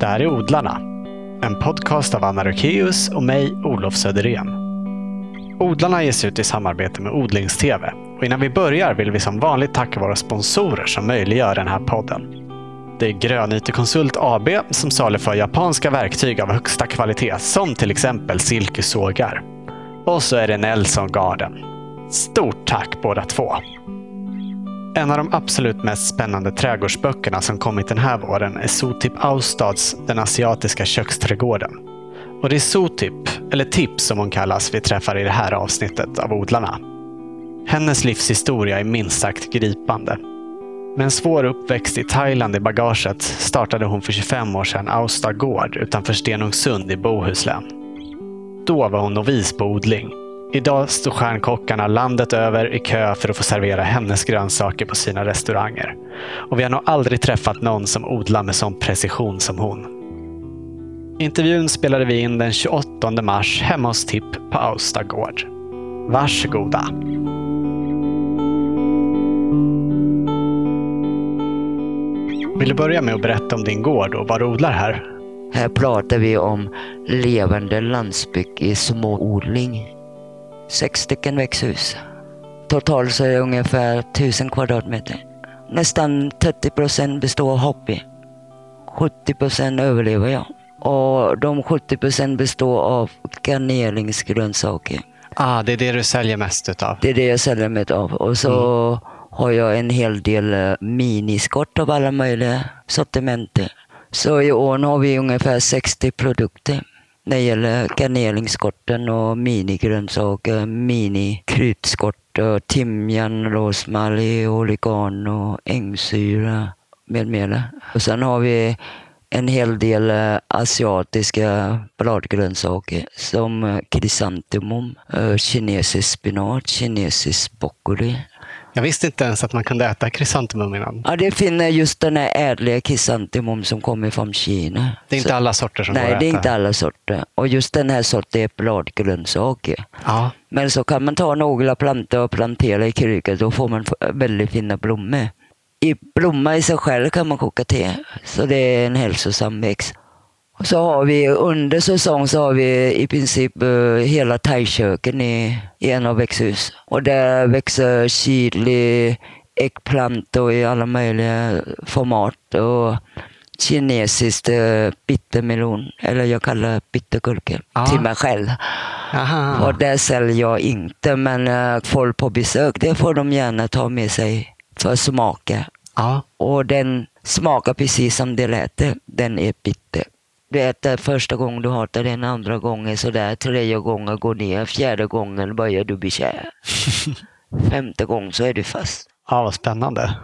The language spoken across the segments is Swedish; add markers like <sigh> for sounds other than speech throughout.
Det här är Odlarna. En podcast av Anna Rökeus och mig, Olof Söderén. Odlarna ges ut i samarbete med Odlingstv. Och innan vi börjar vill vi som vanligt tacka våra sponsorer som möjliggör den här podden. Det är Grönyte Konsult AB som saluför japanska verktyg av högsta kvalitet som till exempel silkesågar. Och så är det Nelson Garden. Stort tack båda två! En av de absolut mest spännande trädgårdsböckerna som kommit den här våren är Sotip Austads Den asiatiska köksträdgården. Och det är Sotip, eller Tips som hon kallas, vi träffar i det här avsnittet av Odlarna. Hennes livshistoria är minst sagt gripande. Med en svår uppväxt i Thailand i bagaget startade hon för 25 år sedan Austa gård utanför Stenungsund i Bohuslän. Då var hon novis på odling Idag står stjärnkockarna landet över i kö för att få servera hennes grönsaker på sina restauranger. Och vi har nog aldrig träffat någon som odlar med sån precision som hon. Intervjun spelade vi in den 28 mars hemma hos Tipp på Austa gård. Varsågoda! Vill du börja med att berätta om din gård och vad du odlar här? Här pratar vi om levande landsbygd i småodling sex stycken växthus. Totalt så är det ungefär 1000 kvadratmeter. Nästan 30 procent består av hobby. 70 procent överlever jag. Och de 70 procent består av garneringsgrönsaker. Ah, det är det du säljer mest utav? Det är det jag säljer mest av. Och så mm. har jag en hel del eh, miniskott av alla möjliga sortiment. Så i år har vi ungefär 60 produkter när det gäller garneringsskotten och minigrönsaker, eh, minikrydskott timjan, rosmarin, oregano, ängsyra med mera. Och sen har vi en hel del eh, asiatiska bladgrönsaker eh, som krysantemum, kinesisk spenat, kinesisk broccoli, jag visste inte ens att man kunde äta krysantemum innan. Ja, det finner just den här ädliga krysantemum som kommer från Kina. Det är inte Så, alla sorter som nej, går att äta? Nej, det är inte alla sorter. Och just den här sorten är bladgrönsaker. Ja. Men så kan man ta några plantor och plantera i krukor. Då får man väldigt fina blommor. I blomma i sig själv kan man koka te. Så det är en hälsosam växt. Och så har vi under säsong så har vi i princip uh, hela thaiköken i, i en av växthus. Och där växer chili, äggplantor i alla möjliga format och kinesiskt uh, bittermelon, eller jag kallar det bittergurka, ah. till mig själv. Aha. Och det säljer jag inte, men uh, folk på besök, det får de gärna ta med sig för att smaka. Ah. Och den smakar precis som det lät. Den är bitter. Du äter första gången du hatar den, andra gången sådär, tredje gången går ner, fjärde gången börjar du bli kär. <laughs> Femte gången så är du fast. Ja, vad spännande.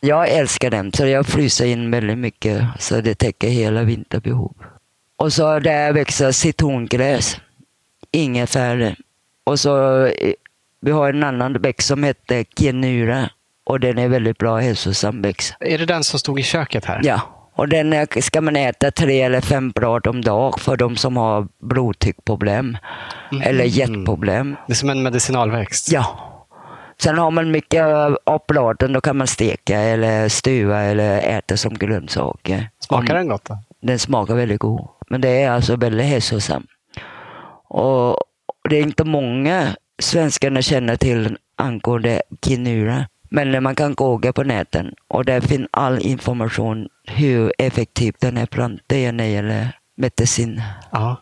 Jag älskar den, så jag fryser in väldigt mycket så det täcker hela vinterbehov. Och så där växer citrongräs, inget färre. Och så eh, vi har en annan växt som heter genura och den är väldigt bra hälsosam växt. Är det den som stod i köket här? Ja. Och den ska man äta tre eller fem blad om dagen för de som har blodtryckproblem mm. eller hjärtproblem. Det är som en medicinalväxt? Ja. Sen har man mycket av bladen, då kan man steka eller stuva eller äta som grönsaker. Smakar den gott då? Den smakar väldigt god. Men det är alltså väldigt hälsosam. Och det är inte många svenskarna känner till angående kinura. Men man kan googla på näten och där finns all information hur effektiv den här plantan är när det gäller medicin. Ja.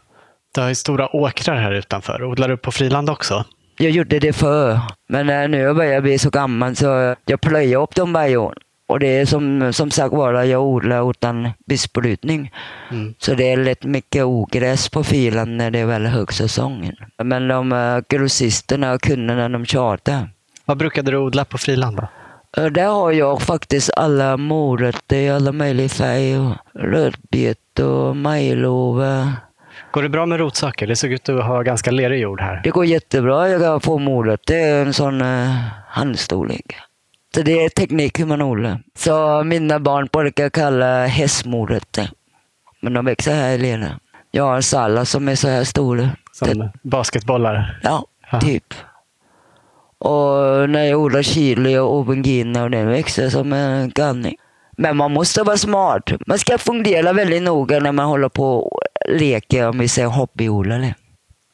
Du har ju stora åkrar här utanför. Odlar du på friland också? Jag gjorde det förr, men eh, nu börjar jag bli så gammal så jag plöjer upp dem varje år. Och det är som, som sagt var, jag odlar utan besprutning. Mm. Så det är lätt mycket ogräs på filen när det är väl högsäsongen. Men de uh, grossisterna och kunderna, de tjatar. Vad brukade du odla på friland då? Där har jag faktiskt alla morötter i alla möjliga färger. Rödbete och majlova. Går det bra med rotsaker? Det såg ut att ha ganska lerig jord här. Det går jättebra. Jag kan få morötter. Det är en sån uh, handstorlek. Så det är teknik hur man odlar. Så mina barn brukar kalla hästmorötter. Men de växer här i lera. Jag har en sallad som är så här stora. Som basketbollar? Ja, Aha. typ. Och när jag odlar chili och aubergine och den växer som en galning. Men man måste vara smart. Man ska fundera väldigt noga när man håller på och leker, om vi säger hobbyodlare.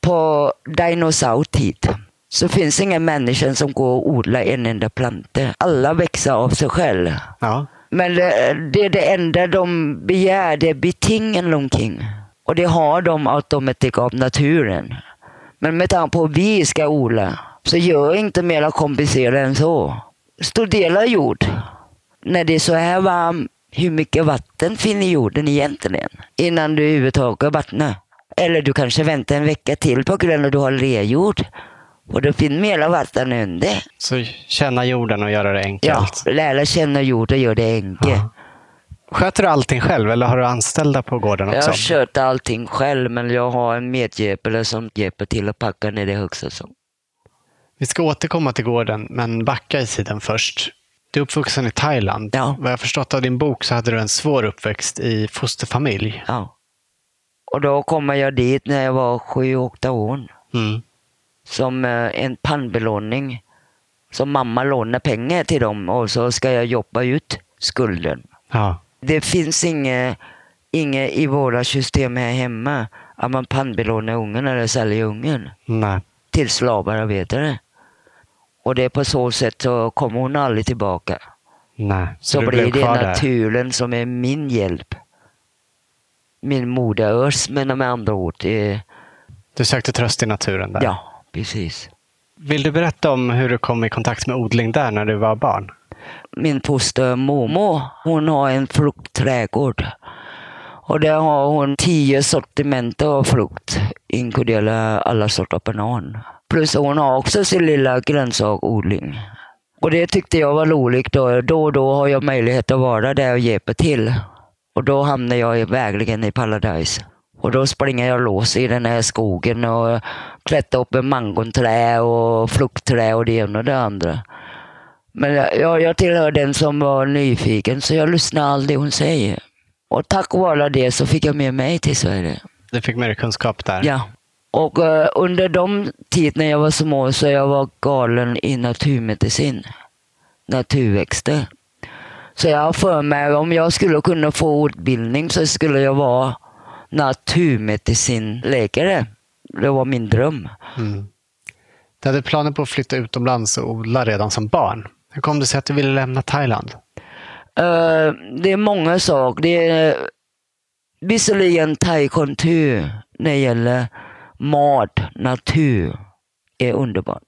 På dinosaurtid så finns ingen människa som går och odlar en enda planta. Alla växer av sig själv. Ja. Men det, det är det enda de begär, det är betingen omkring. Och det har de automatiskt av naturen. Men med tanke på att vi ska odla, så gör inte mer komplicerat än så. Studera jord. När det är så här varmt, hur mycket vatten finns i jorden egentligen? Innan du överhuvudtaget vattnar. Eller du kanske väntar en vecka till på grund av att du har lerjord. Och det finns mer vatten under. Så känna jorden och göra det Ja, enkelt. lära känna jorden och göra det enkelt. Ja. Sköter du allting själv eller har du anställda på gården också? Jag sköter allting själv, men jag har en medhjälpare som hjälper till att packa när det är högsäsong. Vi ska återkomma till gården, men backa i tiden först. Du är uppvuxen i Thailand. Ja. Vad jag förstått av din bok så hade du en svår uppväxt i fosterfamilj. Ja. Och då kommer jag dit när jag var sju, åtta år. Mm. Som eh, en pannbelåning. Som mamma lånar pengar till dem och så ska jag jobba ut skulden. Ja. Det finns inget, inget i våra system här hemma att man pannbelånar ungen eller säljer ungen Nej. till slavarbetare. Och det är på så sätt så kommer hon aldrig tillbaka. Nej. så du blir det kvar där. naturen som är min hjälp. Min moderörs, men med andra ord. Det, Du sökte tröst i naturen där. ja, precis. Vill du berätta om hur du kom i kontakt med odling där när du var barn? Min foster mormor, hon har en fruktträdgård. Och där har hon tio sortiment av frukt, inkluderar alla sorter banan. Plus hon har också sin lilla grönsakodling. Och det tyckte jag var roligt. Då, då och då har jag möjlighet att vara där och hjälpa till. Och då hamnar jag verkligen i paradis. Och då springer jag loss i den här skogen och klättrar upp en mangonträd och fruktträd och det ena och det andra. Men jag, jag, tillhör den som var nyfiken så jag lyssnar aldrig hon säger. Och tack vare det så fick jag med mig till Sverige. Du fick mer kunskap där. Ja. Och eh, under de tid när jag var små så jag var galen i naturmedicin. Naturväxter. Så jag har för mig om jag skulle kunna få utbildning så skulle jag vara naturmedicinläkare. Det var min dröm. Mm. Du hade planer på att flytta utomlands och odla redan som barn. Hur kom det sig att du ville lämna Thailand? Eh, det är många saker. Det är visserligen thai-kontur när det gäller mat, natur, är underbart.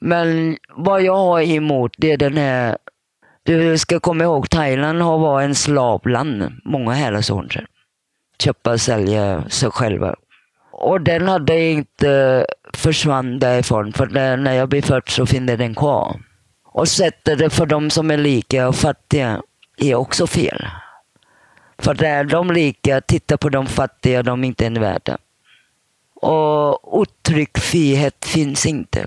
Men vad jag har emot det är den här, du ska komma ihåg Thailand har varit en slavland många herrans år sedan. Köpa och sälja sig själva. Och den hade inte försvann därifrån för när jag blir född så finns den kvar. Och sättet det för de som är lika och fattiga är också fel. För där de lika tittar på de fattiga, de inte är värda. Och uttryckfrihet finns inte.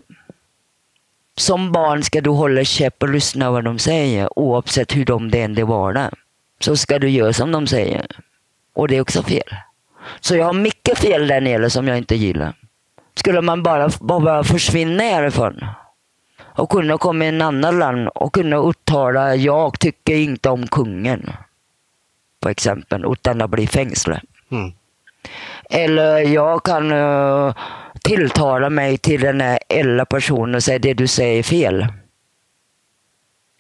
Som barn ska du hålla käpp och lyssna vad de säger oavsett hur de det än det vara. Så ska du göra som de säger. Och det är också fel. Så jag har mycket fel där nere som jag inte gillar. Skulle man bara, bara försvinna härifrån och kunna komma i en annan land och kunna uttala jag tycker inte om kungen. På exempel, utan att bli fängslad. Mm. Eller jag kan uh, tilltala mig till den här äldre personen och säga det du säger är fel.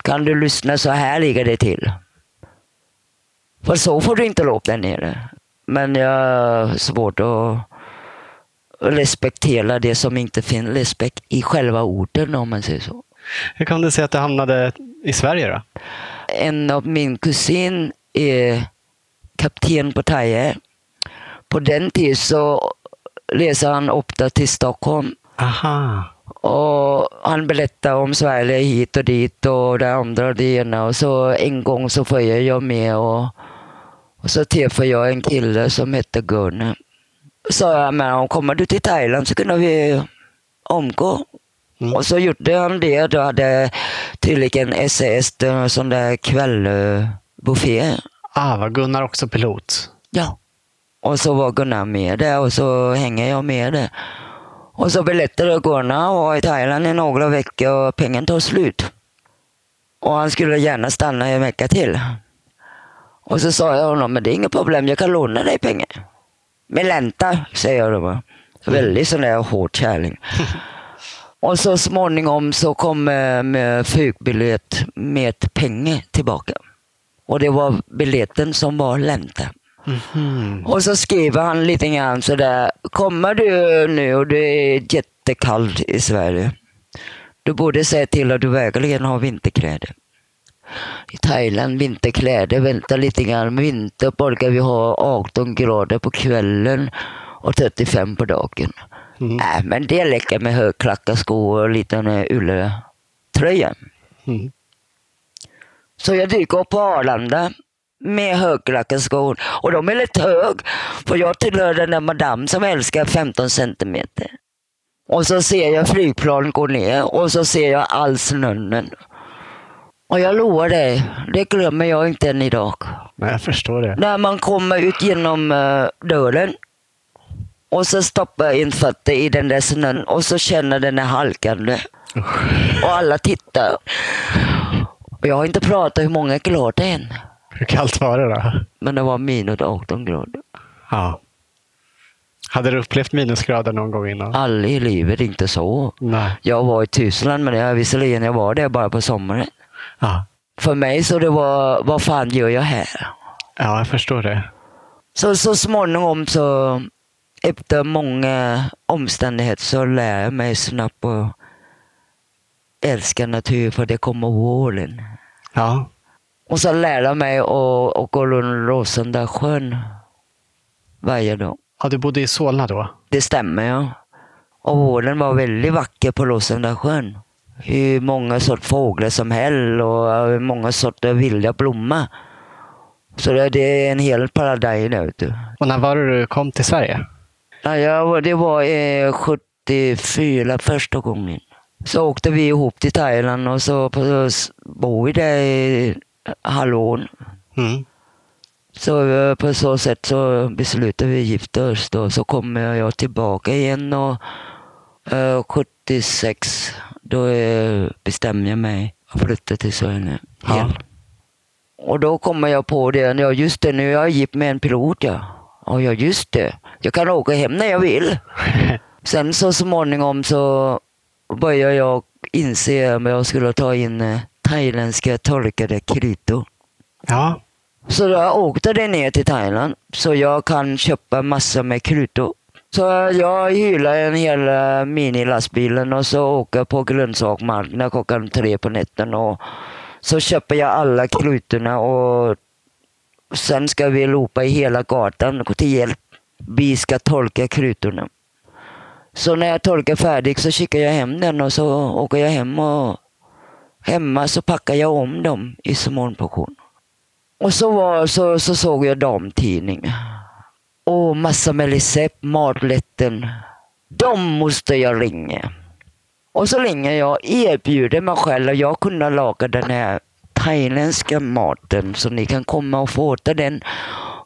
Kan du lyssna så här ligger det till. För så får du inte lov där nere. Men jag har svårt att respektera det som inte finns respekt i själva orden om man säger så. Hur kom det sig att du hamnade i Sverige då? En av min kusin är kapten på Taje. På den tiden så reser han ofta till Stockholm Aha. och han berättar om Sverige hit och dit och det andra och det ena. Och så en gång så följer jag med och, och så träffade jag en kille som hette Gunnar. Sa jag med honom, kommer du till Thailand så kunde vi omgå. Mm. Och så gjorde han det. Då hade tydligen SAS en sån där kvällbuffé. Ah, var Gunnar också pilot? Ja. Och så var Gunnar med där och så hänger jag med där. Och så berättade Gunnar han var i Thailand i några veckor och pengen tog slut. Och han skulle gärna stanna en vecka till. Och så sa jag honom, men det är inget problem, jag kan låna dig pengar. Med ränta, säger jag då. va. Väldigt sån där hård kärling. <laughs> Och så småningom så kom eh, med flygbiljett med pengar tillbaka. Och det var biljetten som var ränta. Mhm. Och så skriver han lite grann sådär, kommer du nu och det är jättekallt i Sverige. Du borde säga till att du verkligen har vinterkläder. I Thailand, vinterkläder, vänta lite grann. Vinter brukar vi ha 18 grader på kvällen och 35 på dagen. Mm. Nej, men det räcker med högklackade skor och en liten ulltröja. Mm. Så jag dyker upp på Arlanda med högklackade skor. Och de är lite hög. För jag tillhör den där madam som älskar 15 centimeter. Och så ser jag flygplan gå ner och så ser jag all snön. Och jag lovar dig, det glömmer jag inte än idag. Nej, jag förstår det. När man kommer ut genom uh, dörren och så stoppar jag in fötter i den där snön och så känner den är halkande. Och alla tittar. Och jag har inte pratat hur många grader än. Hur kallt var det då? Men det var minus 18 grader. Ja. Hade du upplevt minusgrader någon gång innan? Aldrig i livet, inte så. Nej. Jag var i Tyskland, men jag, visserligen jag var där bara på sommaren. Ja. För mig så det var, vad fan gör jag här? ja, jag förstår det. Så, så småningom så, efter många omständigheter så lär jag mig snabbt att älska natur för det kommer våren. Ja. Och så lär jag mig att, runt Rosenda sjön varje dag. ja, du bodde i Solna då? Det stämmer ja. Och våren var väldigt vacker på Rosenda sjön. Hur många sorts fåglar som helst och hur många sorter vilda blommor. Så det, det är en hel paradis ute. Och när var det du kom till Sverige? Ja, jag, det var eh, 74 första gången. Så åkte vi ihop till Thailand och så, så bor vi där i halvår. Mm. Så eh, på så sätt så beslutade vi gifta oss då. Så kommer jag tillbaka igen och eh, 76 då eh, bestämde jag mig att flytta till Sverige Ja. igen. Och då kommer jag på det, ja just det, nu är jag gift med en pilot ja. Ja, ja just det. Jag kan åka hem när jag vill. <laughs> Sen så småningom så började jag inse att jag skulle ta in thailändska torkade kryddor. Ja. Så jag åkte det ner till Thailand så jag kan köpa massor med kryddor. Så jag hyrar en hel eh, minilastbilen och så åker på grönsaksmarknaden klockan tre på natten och så köper jag alla kryddorna och sen ska vi ropa i hela gatan till hjälp. Vi ska torka kryddorna. Så när jag torkar färdigt så skickar jag hem den och så åker jag hem och hemma så packade jag om dem i små. Och så, var, så, så såg jag damtidning. Och massa med recept, maträtten. De måste jag ringa. Och så ringer jag, erbjuder mig själv att jag kunde laga den här thailändska maten så ni kan komma och få äta den.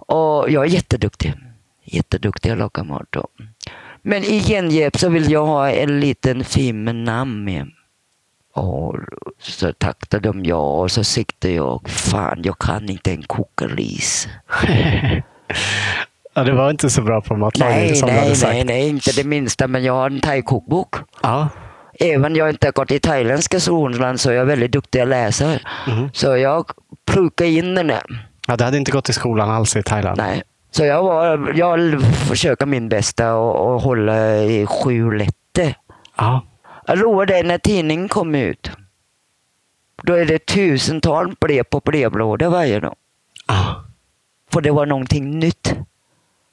Och jag är jätteduktig. Jätteduktig att laga mat. Då. Men i gengäld så vill jag ha en liten fin namn med. Och så tackade de ja och så tyckte jag, fan jag kan inte en koka ris. <laughs> ja, du var inte så bra på matlagning Nej, som du hade nej, sagt. nej, nej, inte det minsta. Men jag har en thai-kokbok. Ja. Även jag inte har gått i thailändska skolan så är jag väldigt duktig att läsa. Mhm. Så jag pluggar in den där. ja, du hade inte gått i skolan alls i Thailand? Nej. Så jag, var, jag försöker min bästa och, och hålla i sju rätter. Ja. Lovar dig, när tidningen kommer ut, då är det tusentals brev på brevlådor varje dag. ja. För det var någonting nytt.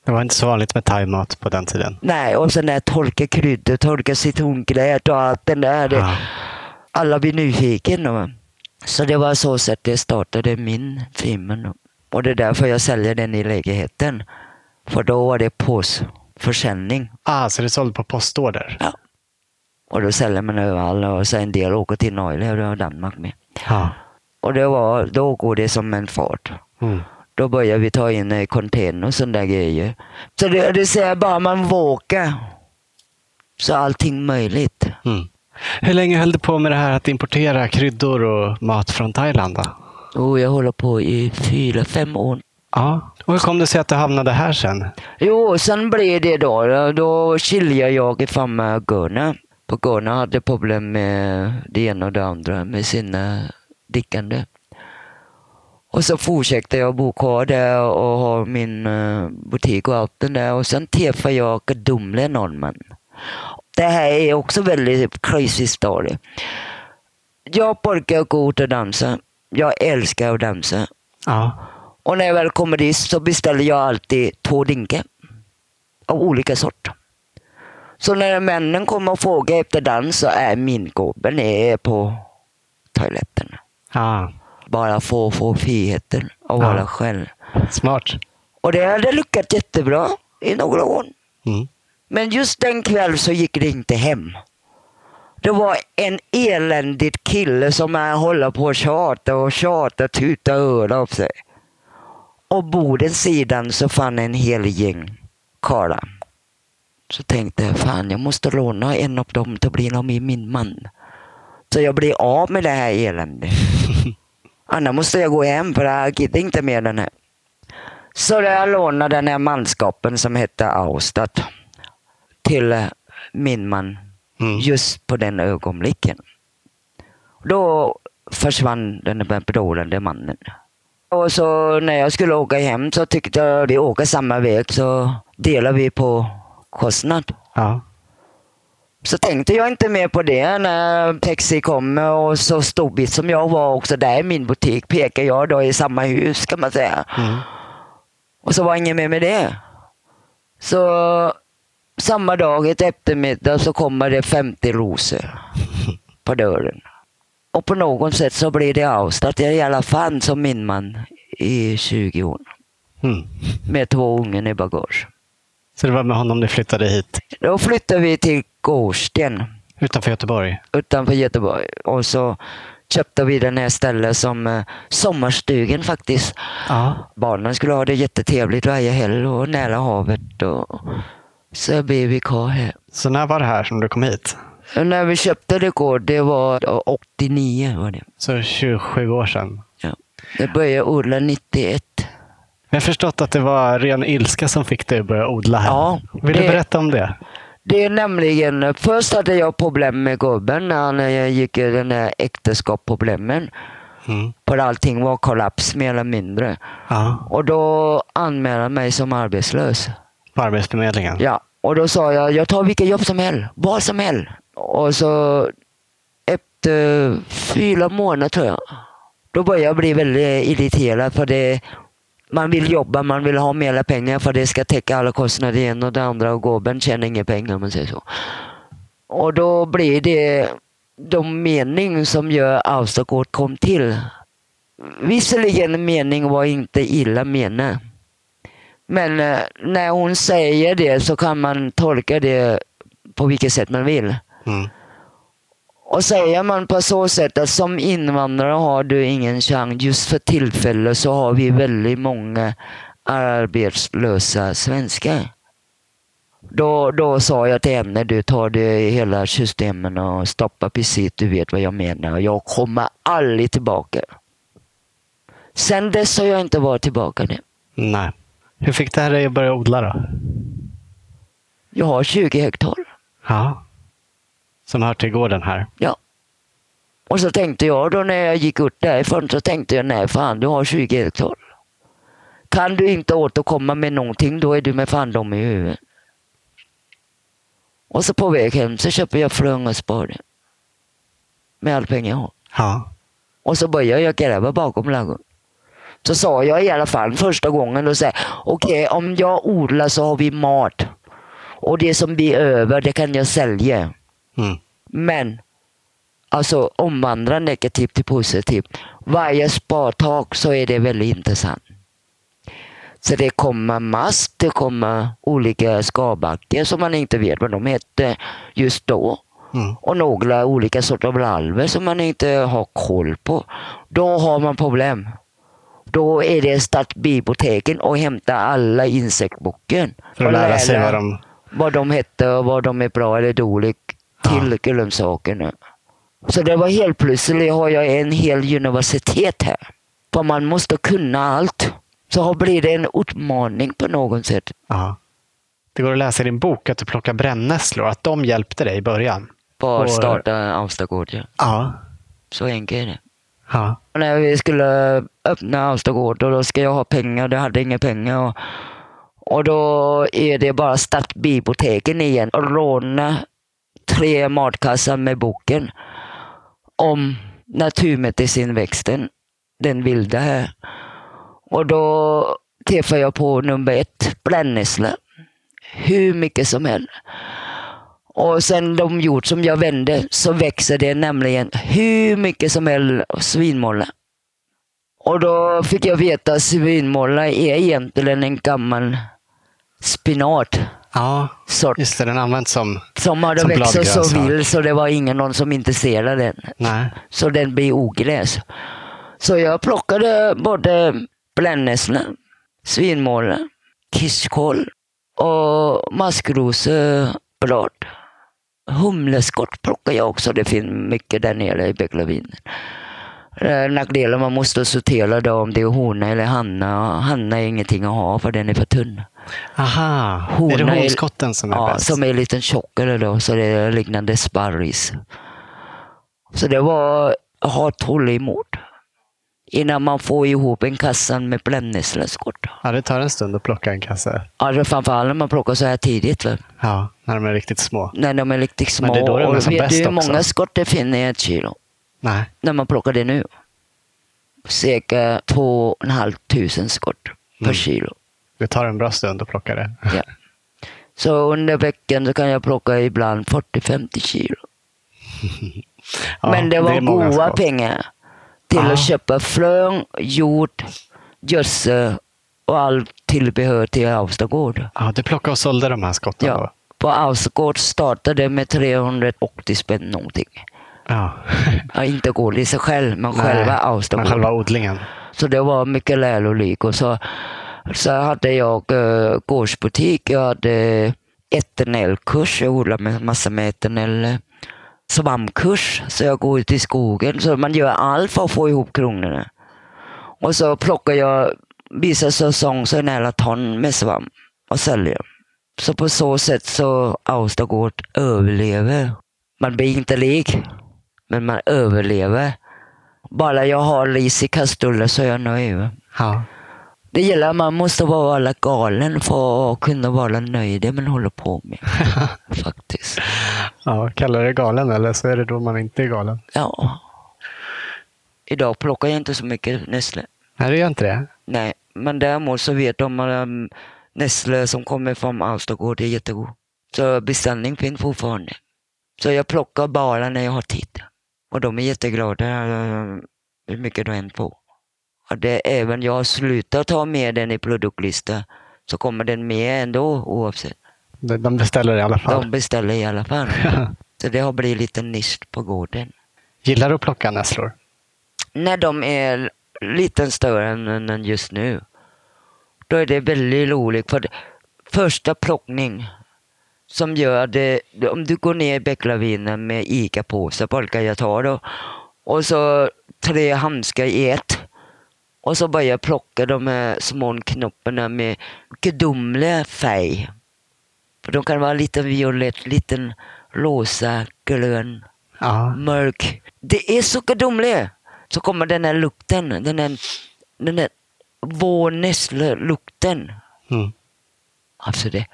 Det var inte så vanligt med thaimat på den tiden. Nej, och sen där torka kryddor, torka citrongrädde och allt den där. Det, Ja. Alla blir nyfikna. Så det var så sätt det startade min firma. Och det är därför jag säljer den i lägenheten. För då var det påsförsäljning. Ah, så du sålde på postorder? Ja. Och då säljer man överallt och så en del åker till Norge och Danmark med. Ja. Och det var, då går det som en fart. Mm. Då börjar vi ta in eh, container och sådana grejer. Så det, det säger bara man vågar så är allting möjligt. Mm. Hur länge höll du på med det här att importera kryddor och mat från Thailand? Då? Och jag håller på i fyra, fem år. Ja. Och hur kom det sig att du hamnade här sen? Jo, sen blev det då, då skiljer jag ifrån Gunnar. Gunnar hade problem med det ena och det andra med sina drickande. Och så fortsatte jag bo kvar där och ha min eh, butik och allt det där. Och sen träffade jag Dumle Norman. Det här är också väldigt crazy story. Jag brukar gå ut och dansa. Jag älskar att dansa. Ja. Och när jag väl kommer dit så beställer jag alltid två drinkar. Av olika sorter. Så när männen kommer och frågar efter dans så är min gubbe på toaletten. ja. Bara få få friheten att Ja. vara själv. Smart. Och det hade lyckats jättebra i några år. Mm. Men just den kväll så gick det inte hem. Det var en eländig kille som är håller på att tjata och tjata, tuta öronen av sig. Och bordens sidan så fann en hel gäng karlar. Så tänkte jag, fan jag måste låna en av dem till att bli någon med min man. Så jag blir av med det här eländet. <laughs> Annars måste jag gå hem för jag gick inte med den här. Så jag lånade den här manskapen som hette Austad till eh, min man Mm. just på den ögonblicken. Då försvann den där bedårande mannen. Och så när jag skulle åka hem så tyckte jag vi åker samma väg så delar vi på kostnad. Ja. Så tänkte jag inte mer på det när taxi kommer och så storbit som jag var också där i min butik pekar jag då i samma hus kan man säga. Mm. Och så var ingen med med det. Så samma dag, ett eftermiddag, så kommer det 50 rosor <laughs> på dörren. Och på något sätt så blir det avstått. Jag är i alla fall som min man i 20 år. Mm. Med två ungar i bagage. Så det var med honom du flyttade hit Då flyttade vi till Gårdsten utanför Göteborg? utanför Göteborg. Och så köpte vi den här stället som eh, sommarstugan faktiskt. Ja. Barnen skulle ha det jättetrevligt varje helg och nära havet. Och så blev vi kvar här. Så när var det här som du kom hit? Och när vi köpte det går, det var 89 var det. Så 27 år sedan. Ja. Det började odla 91. Jag har förstått att det var ren ilska som fick dig att börja odla här. Ja, Vill du det- berätta om det? Det är nämligen, först hade jag problem med gubben när han gick i den här äktenskapsproblemen. Mm. För allting var kollaps mer eller mindre. Ja. Och då anmälde han mig som arbetslös. På Arbetsförmedlingen? Ja, och då sa jag, jag tar vilket jobb som helst, vad som helst. Och så efter fyra månader tror jag, då började jag bli väldigt irriterad för det man vill jobba, man vill ha mer pengar för det ska täcka alla kostnader igen och det andra och gubben tjänar inga pengar om man säger så. Och då blir det de mening som gör Austergård kom till. Visserligen mening var inte illa menad. Men eh, när hon säger det så kan man tolka det på vilket sätt man vill. Mm. Och säger man på så sätt att som invandrare har du ingen chans. Just för tillfället så har vi väldigt många arbetslösa svenskar. Då, då sa jag till henne, du tar det i hela systemen och stoppar precis, du vet vad jag menar. Jag kommer aldrig tillbaka. Sen dess har jag inte varit tillbaka nu. Nej. Hur fick det här dig att börja odla då? Jag har 20 hektar. Ja. Som hör till gården här. Ja. Och så tänkte jag då när jag gick ut därifrån så tänkte jag nej fan du har 20 hektar. Kan du inte återkomma med någonting då är du med fan dum i huvudet. Och så på väg hem så köper jag flöng och spade. Med all pengar jag har. Ja. Och så började jag gräva bakom ladugården. Så sa jag i alla fall första gången och okej om jag odlar så har vi mat. Och det som blir över det kan jag sälja. Mm. Men alltså omvandla negativt till positivt. Varje spadtag så är det väldigt intressant. Så det kommer mast, det kommer olika skarbackar som man inte vet vad de heter just då. Mm. Och några olika sorter av larver som man inte har koll på. Då har man problem. Då är det start biblioteken och hämta alla insektboken. För att lära sig vad de... vad de hette och vad de är bra eller dåligt till grönsakerna. Så det var helt plötsligt har jag en hel universitet här. För man måste kunna allt. Så blir det en utmaning på något sätt. Ja. Det går att läsa i din bok att du plockar brännässlor, att de hjälpte dig i början. På att starta Avstagård. Ja. Ja. Så enkelt är det. ja. När vi skulle öppna Avstagård då ska jag ha pengar. Det hade inga pengar. Och, och då är det bara startbiblioteken igen och låna tre matkassar med boken om naturmedicinväxten, den vilda här. Och då träffade jag på nummer ett, brännässla. Hur mycket som helst. Och sen de gjort som jag vände så växer det nämligen hur mycket som helst svinmåla. Och då fick jag veta att svinmåla är egentligen en gammal spinat ja, Sort, just det. Den används som... som hade som växt så vild så det var ingen någon som intresserade den. Nej. Så den blir ogräs. Så jag plockade både brännässla, svinmåla, kisskål och maskrosblad. Humleskott plockar jag också. Det finns mycket där nere i Bäcklavinen. Eh, Nackdelen man måste sortera då om det är hona eller hanna. Hanna är ingenting att ha för den är för tunn. Aha, är Hona det är- honskotten som är Ja, bäst? som är lite tjockare då, så det är liknande sparris. Så det var att ha tålamod innan man får ihop en kassa med brännässleskott. Ja, det tar en stund att plocka en kasse. Alltså framförallt när man plockar så här tidigt. Va? Ja, när de är riktigt små. När de är riktigt små. Men det är då de är som bäst du hur många skott det finns i ett kilo? Nej. När man plockar det nu. Cirka två och en halv tusen skott per Mm. kilo. Det tar en bra stund att plocka det. Ja. Så under veckan så kan jag plocka ibland 40-50 kilo. <laughs> Ja, Men det var många goda skott. pengar till Ja. att köpa frön, jord, gödsel och allt tillbehör till Avstagård. Ja, du plockade och sålde de här skotten då? Ja. På Avstagård startade med 380 spänn någonting. Ja. Ja, inte gård i sig själv, men Nej, själva Men Avstagård. själva odlingen. Så det var mycket lärorikt. Och så, så hade jag uh, gårdsbutik, jag hade eternellkurs, jag odlar med massa med eternell. Svampkurs, så jag går ut i skogen. Så man gör allt för att få ihop kronorna. Och så plockar jag vissa säsong så nära ton med svamp och säljer. Så på så sätt så Austagård överlever. Man blir inte lik, men man överlever. Bara jag har ris i kastrullen så är jag nöjd. Ja. Det gäller att man måste vara galen för att kunna vara nöjd det man håller på med. <laughs> Faktiskt. ja, kallar det galen eller så är det då man inte är galen. Ja. Idag plockar jag inte så mycket nässlor. Nej, det gör inte det. Nej, men däremot så vet de att um, nässlor som kommer från Alstagård är jättegod. Så beställning finns fortfarande. Så jag plockar bara när jag har tid. Och de är jätteglada eh, hur mycket de än får. Och det, även jag slutar ta med den i produktlista så kommer den med ändå oavsett. De beställer i alla fall. De beställer i alla fall. <laughs> Så det har blivit lite nisch på gården. Gillar du att plocka nässlor? När de är lite större än just nu. Då är det väldigt roligt. För första plockning som gör det, om du går ner i bäcklavinen med ICA-påsar, brukar jag ta då. Och så tre handskar i ett. Och så börjar jag plocka de här små knopparna med gudomlig färg. För de kan vara lite violett, liten rosa, grön, Ja. mörk. Det är så gudomligt. Så kommer den här lukten, den här, den här vårnässlelukten. Mm. Alltså det,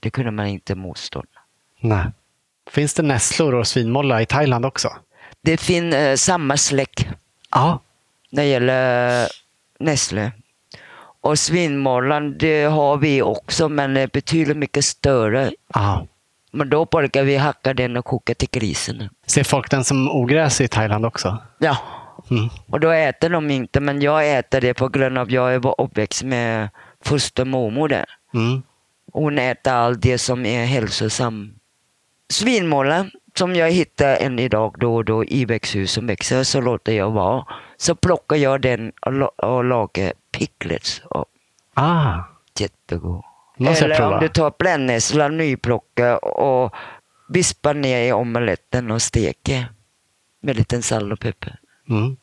det kunde man inte motstå. Nej. Finns det nässlor och svinmålla i Thailand också? Det finns eh, samma släck Ja. när det gäller nässlor. Och svinmålan, det har vi också, men det är betydligt mycket större. ja. Men då brukar vi hacka den och koka till grisen. Ser folk den som ogräs i Thailand också? Ja, Mm. och då äter de inte, men jag äter det på grund av att jag är uppväxt med fostermormor där. Mm. Hon äter allt det som är hälsosamt. Svinmåla, som jag hittar än idag då och då i växthus som växer, så låter jag vara. Så plockar jag den och, la- och lagar picklets. Och Ah. jättegod. Eller om du tar brännässla, nyplocka och vispar ner i omeletten och steker med lite salt och peppar. Mm.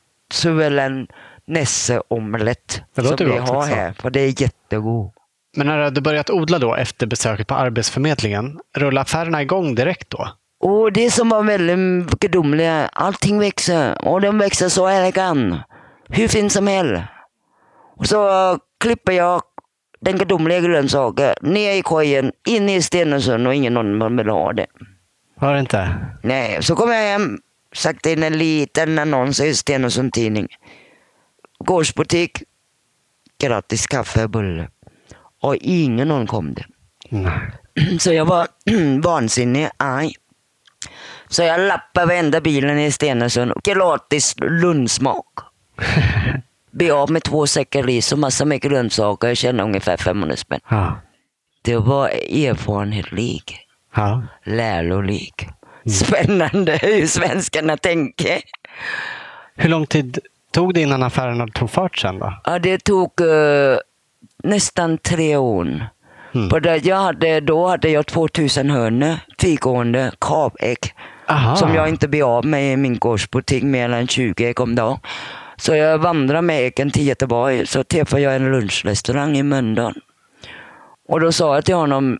En Nesse-omelett Det som vi har också. här. För det är jättegod. Men när du hade börjat odla då efter besöket på Arbetsförmedlingen, rullade affärerna igång direkt då? Och det som var väldigt gudomligt, allting växer och den växer så elegant. Hur fint som helst. Och så klipper jag den gudomliga grönsaken ner i korgen, in i Stenungsund och ingen någon vill ha det. Var det inte? Nej, så kom jag hem, sagt in en liten annons i Stenungsund Tidning. Gårdsbutik, gratis kaffe och bulle. Och ingen någon kom det. Nej. Så jag var <clears throat> vansinnig, arg. Så jag lappade varenda bilen i Stenungsund. Gratis lundsmak. <laughs> Be av med två säckar ris och massa med grönsaker. Jag tjänade ungefär 500 spänn. Ja. Det var erfarenhet lik. Ja. Lärolik. Spännande hur svenskarna tänker. Hur lång tid tog det innan affärerna tog fart sen då? Ja, det tog eh, nästan tre år. Mm. På det jag hade, då hade jag 2000 hönor, frigående kavägg. Aha. Som jag inte blir av med i min gårdsbutik mer än 20 ägg om dagen. Så jag vandrar med äggen till Göteborg. Så träffade jag en lunchrestaurang i Mölndal. Och då sa jag till honom,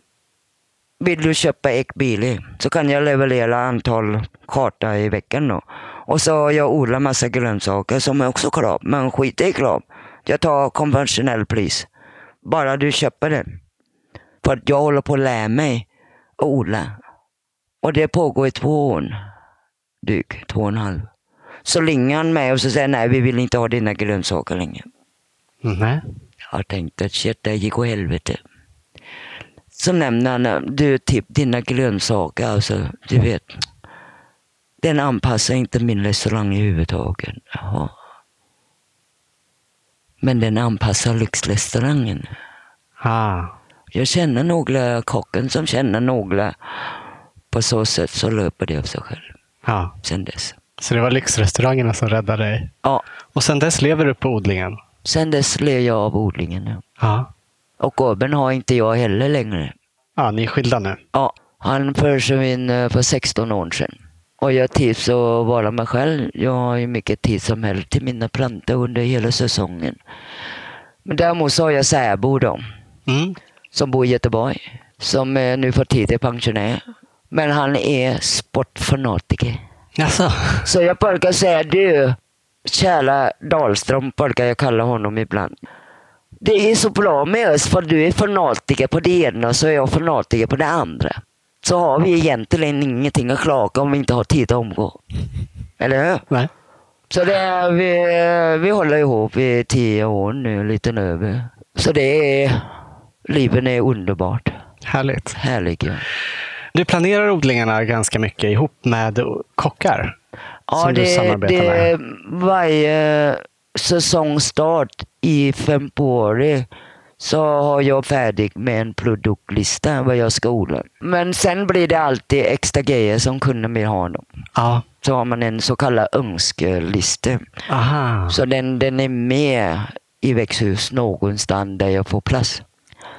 vill du köpa ägg billigt så kan jag leverera antal kartor i veckan då. Och så har jag odlat massa grönsaker som är också krav, men skit i krav. Jag tar konventionell pris. Bara du köper den. För att jag håller på att lära mig att odla. Och det pågår i två år. Drygt två och en halv. Så ringer han mig och så säger nej, vi vill inte ha dina grönsaker längre. Nej. Jag tänkte att shit, det gick åt helvete. Så nämner han, du, typ dina grönsaker, alltså, du vet. Den anpassar inte min restaurang i huvudtaget. Jaha. Men den anpassar lyxrestaurangen. Ah. Jag känner några kocken som känner några. På så sätt så löper det av sig själv Ja. sen dess. Så det var lyxrestaurangerna som räddade dig? Ja, Och sen dess lever du på odlingen? sen dess ler jag av odlingen. Ja. Ja. Och gubben har inte jag heller längre. Ja, ni är skilda nu? Ja, han försvann eh, för 16 år sedan. Och jag trivs att vara mig själv. Jag har ju mycket tid som helst till mina plantor under hela säsongen. Men däremot så har jag särbo då, Mm. som bor i Göteborg. Som eh, nu för tiden är pensionär. Men han är sportfanatiker. Jaså? Så jag brukar säga du, kära Dahlström brukar jag kalla honom ibland. Det är så bra med oss för du är fanatiker på det ena och så är jag fanatiker på det andra. Så har vi egentligen ingenting att klaga om vi inte har tid att umgå. Eller hur? Nej. Så det är, vi, vi håller ihop i tio år nu, lite över. Så det är, livet är underbart. Härligt. Härligt ja. Du planerar odlingarna ganska mycket ihop med kockar? Ja, som du det, samarbetar det, med? varje säsongstart i februari så har jag färdig med en produktlista vad jag ska odla. Men sen blir det alltid extra grejer som kunden vill ha. Då. Ja. Så har man en så kallad önskelista. Så den, den är med i växthus någonstans där jag får plats.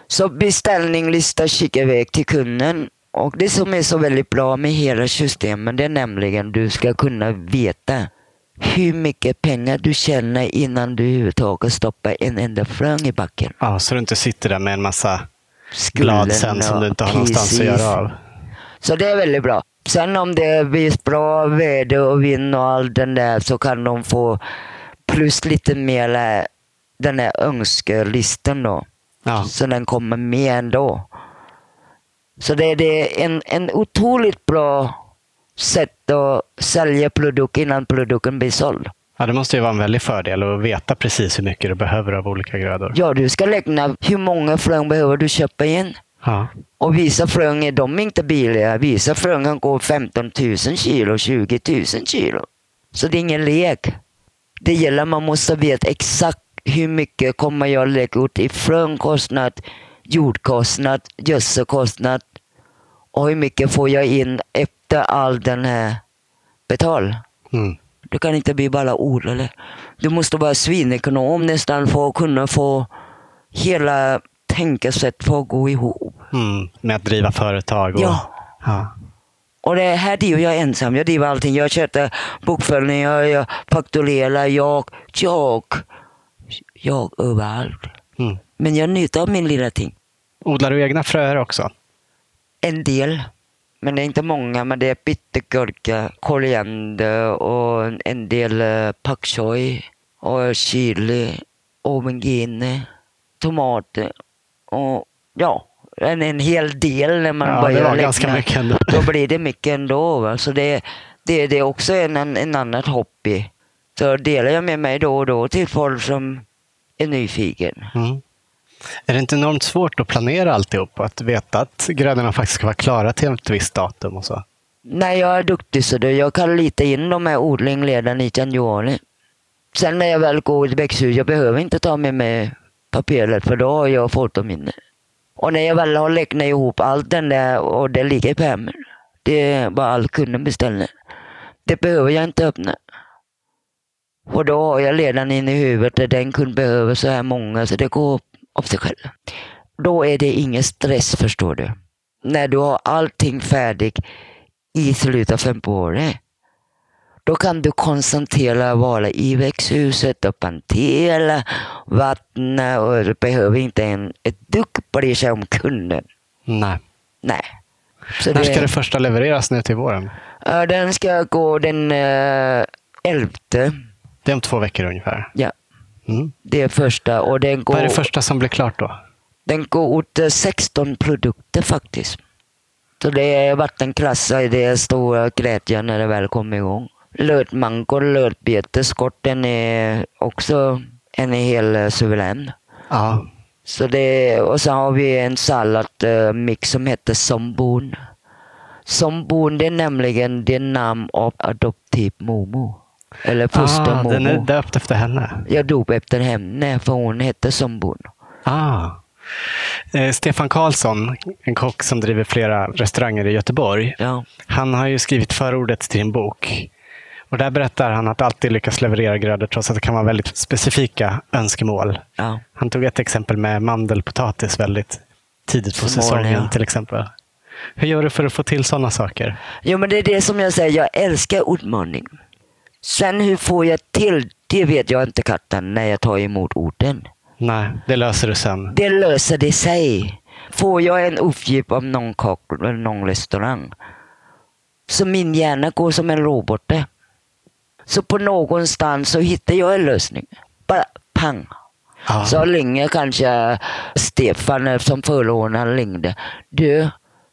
Så beställninglista skickar jag iväg till kunden. Och det som är så väldigt bra med hela systemet det är nämligen att du ska kunna veta hur mycket pengar du tjänar innan du överhuvudtaget stoppar en enda frön i backen. Ja, så du inte sitter där med en massa Skulden blad sen som du inte har någonstans att Precis. göra av. Så det är väldigt bra. Sen om det blir bra väder och vind och allt den där så kan de få plus lite mer den här önskelistan då. Ja. Så den kommer med ändå. Så det, det är en, en otroligt bra sätt att sälja produkt innan produkten blir såld. ja, det måste ju vara en väldig fördel att veta precis hur mycket du behöver av olika grödor. Ja, du ska räkna hur många frön behöver du köpa in. Ja. Och vissa frön är de inte billiga. Vissa frön kan gå 15 000 kilo, 20 000 kilo. Så det är ingen lek. Det gäller man måste veta exakt hur mycket kommer jag lägga ut i frönkostnad, jordkostnad, gödselkostnad och hur mycket får jag in efter all den här betal. Mm. Du kan inte bli bara odlare. Du måste vara svinekonom nästan för att kunna få hela tänkesätt för att gå ihop. Mm. Med att driva företag. Och... Ja. Ja. Och det här driver jag ensam. Jag driver allting. Jag sköter bokföring, jag, jag fakturerar, jag, jag, jag överallt. Mm. Men jag njuter av min lilla ting. Odlar du egna fröer också? En del. Men det är inte många. Men det är bittergurka, koriander och en del uh, pak choi och chili, aubergine, tomater och ja, en, en hel del när man Ja, det börjar var räkna. ganska mycket ändå. Då blir det mycket ändå. Va? Så det, det, det är också en, en, en annat hobby. Så delar jag med mig då och då till folk som är nyfiken. Mm. Är det inte enormt svårt att planera alltihop? Att veta att grödorna faktiskt ska vara klara till ett visst datum och så? Nej, jag är duktig så du. jag kan lita in de här odling redan i januari. Sen när jag väl går i växthus, jag behöver inte ta med mig papperet, för då har jag fotominne. Och när jag väl har räknat ihop allt den där och det ligger i pärmen. Det är vad all kunden beställer. Det behöver jag inte öppna. Och då har jag redan in i huvudet att den kund behöver så här många så det går av sig själv. Då är det ingen stress förstår du. När du har allting färdigt i slutet av februari. Då kan du koncentrera vara i växthuset och plantera, vattna och du behöver inte en, ett dugg bry sig om kunden. Nej. Nej. Så När ska det första levereras nu till våren? Den ska gå den uh, 11. Det är om två veckor ungefär. Ja, Mm. det är första. Och den går, Vad är det första som blir klart då? den går ut eh, 16 produkter faktiskt. Så det är vattenklassar, det är stora glädjen när det väl kommer igång. Lötmango, lötbeteskotten är också en hel eh, suverän. Ja. Så det, och så har vi en salladmix som heter Sombon. Sombon det är nämligen det namn av adoptiv mormor. Eller fostermormor. Ah, den är döpt efter henne. Jag dop efter henne för hon hette Sombon. Ah. Eh, Stefan Karlsson, en kock som driver flera restauranger i Göteborg. Ja. Han har ju skrivit förordet till en bok. Och där berättar han att alltid lyckas leverera grödor trots att det kan vara väldigt specifika önskemål. ja. Han tog ett exempel med mandelpotatis väldigt tidigt på säsongen vanliga. till exempel. Hur gör du för att få till sådana saker? Jo men det är det som jag säger, jag älskar utmaning. Sen hur får jag till, det vet jag inte katten när jag tar emot orden. Nej, det löser du sen. Det löser det sig. Får jag en uppgift av någon kock eller någon restaurang så min hjärna går som en robot. där. Så på någonstans så hittar jag en lösning. Bara pang. Ja. Så ringer kanske Stefan eh, som förordnare ringde. Du,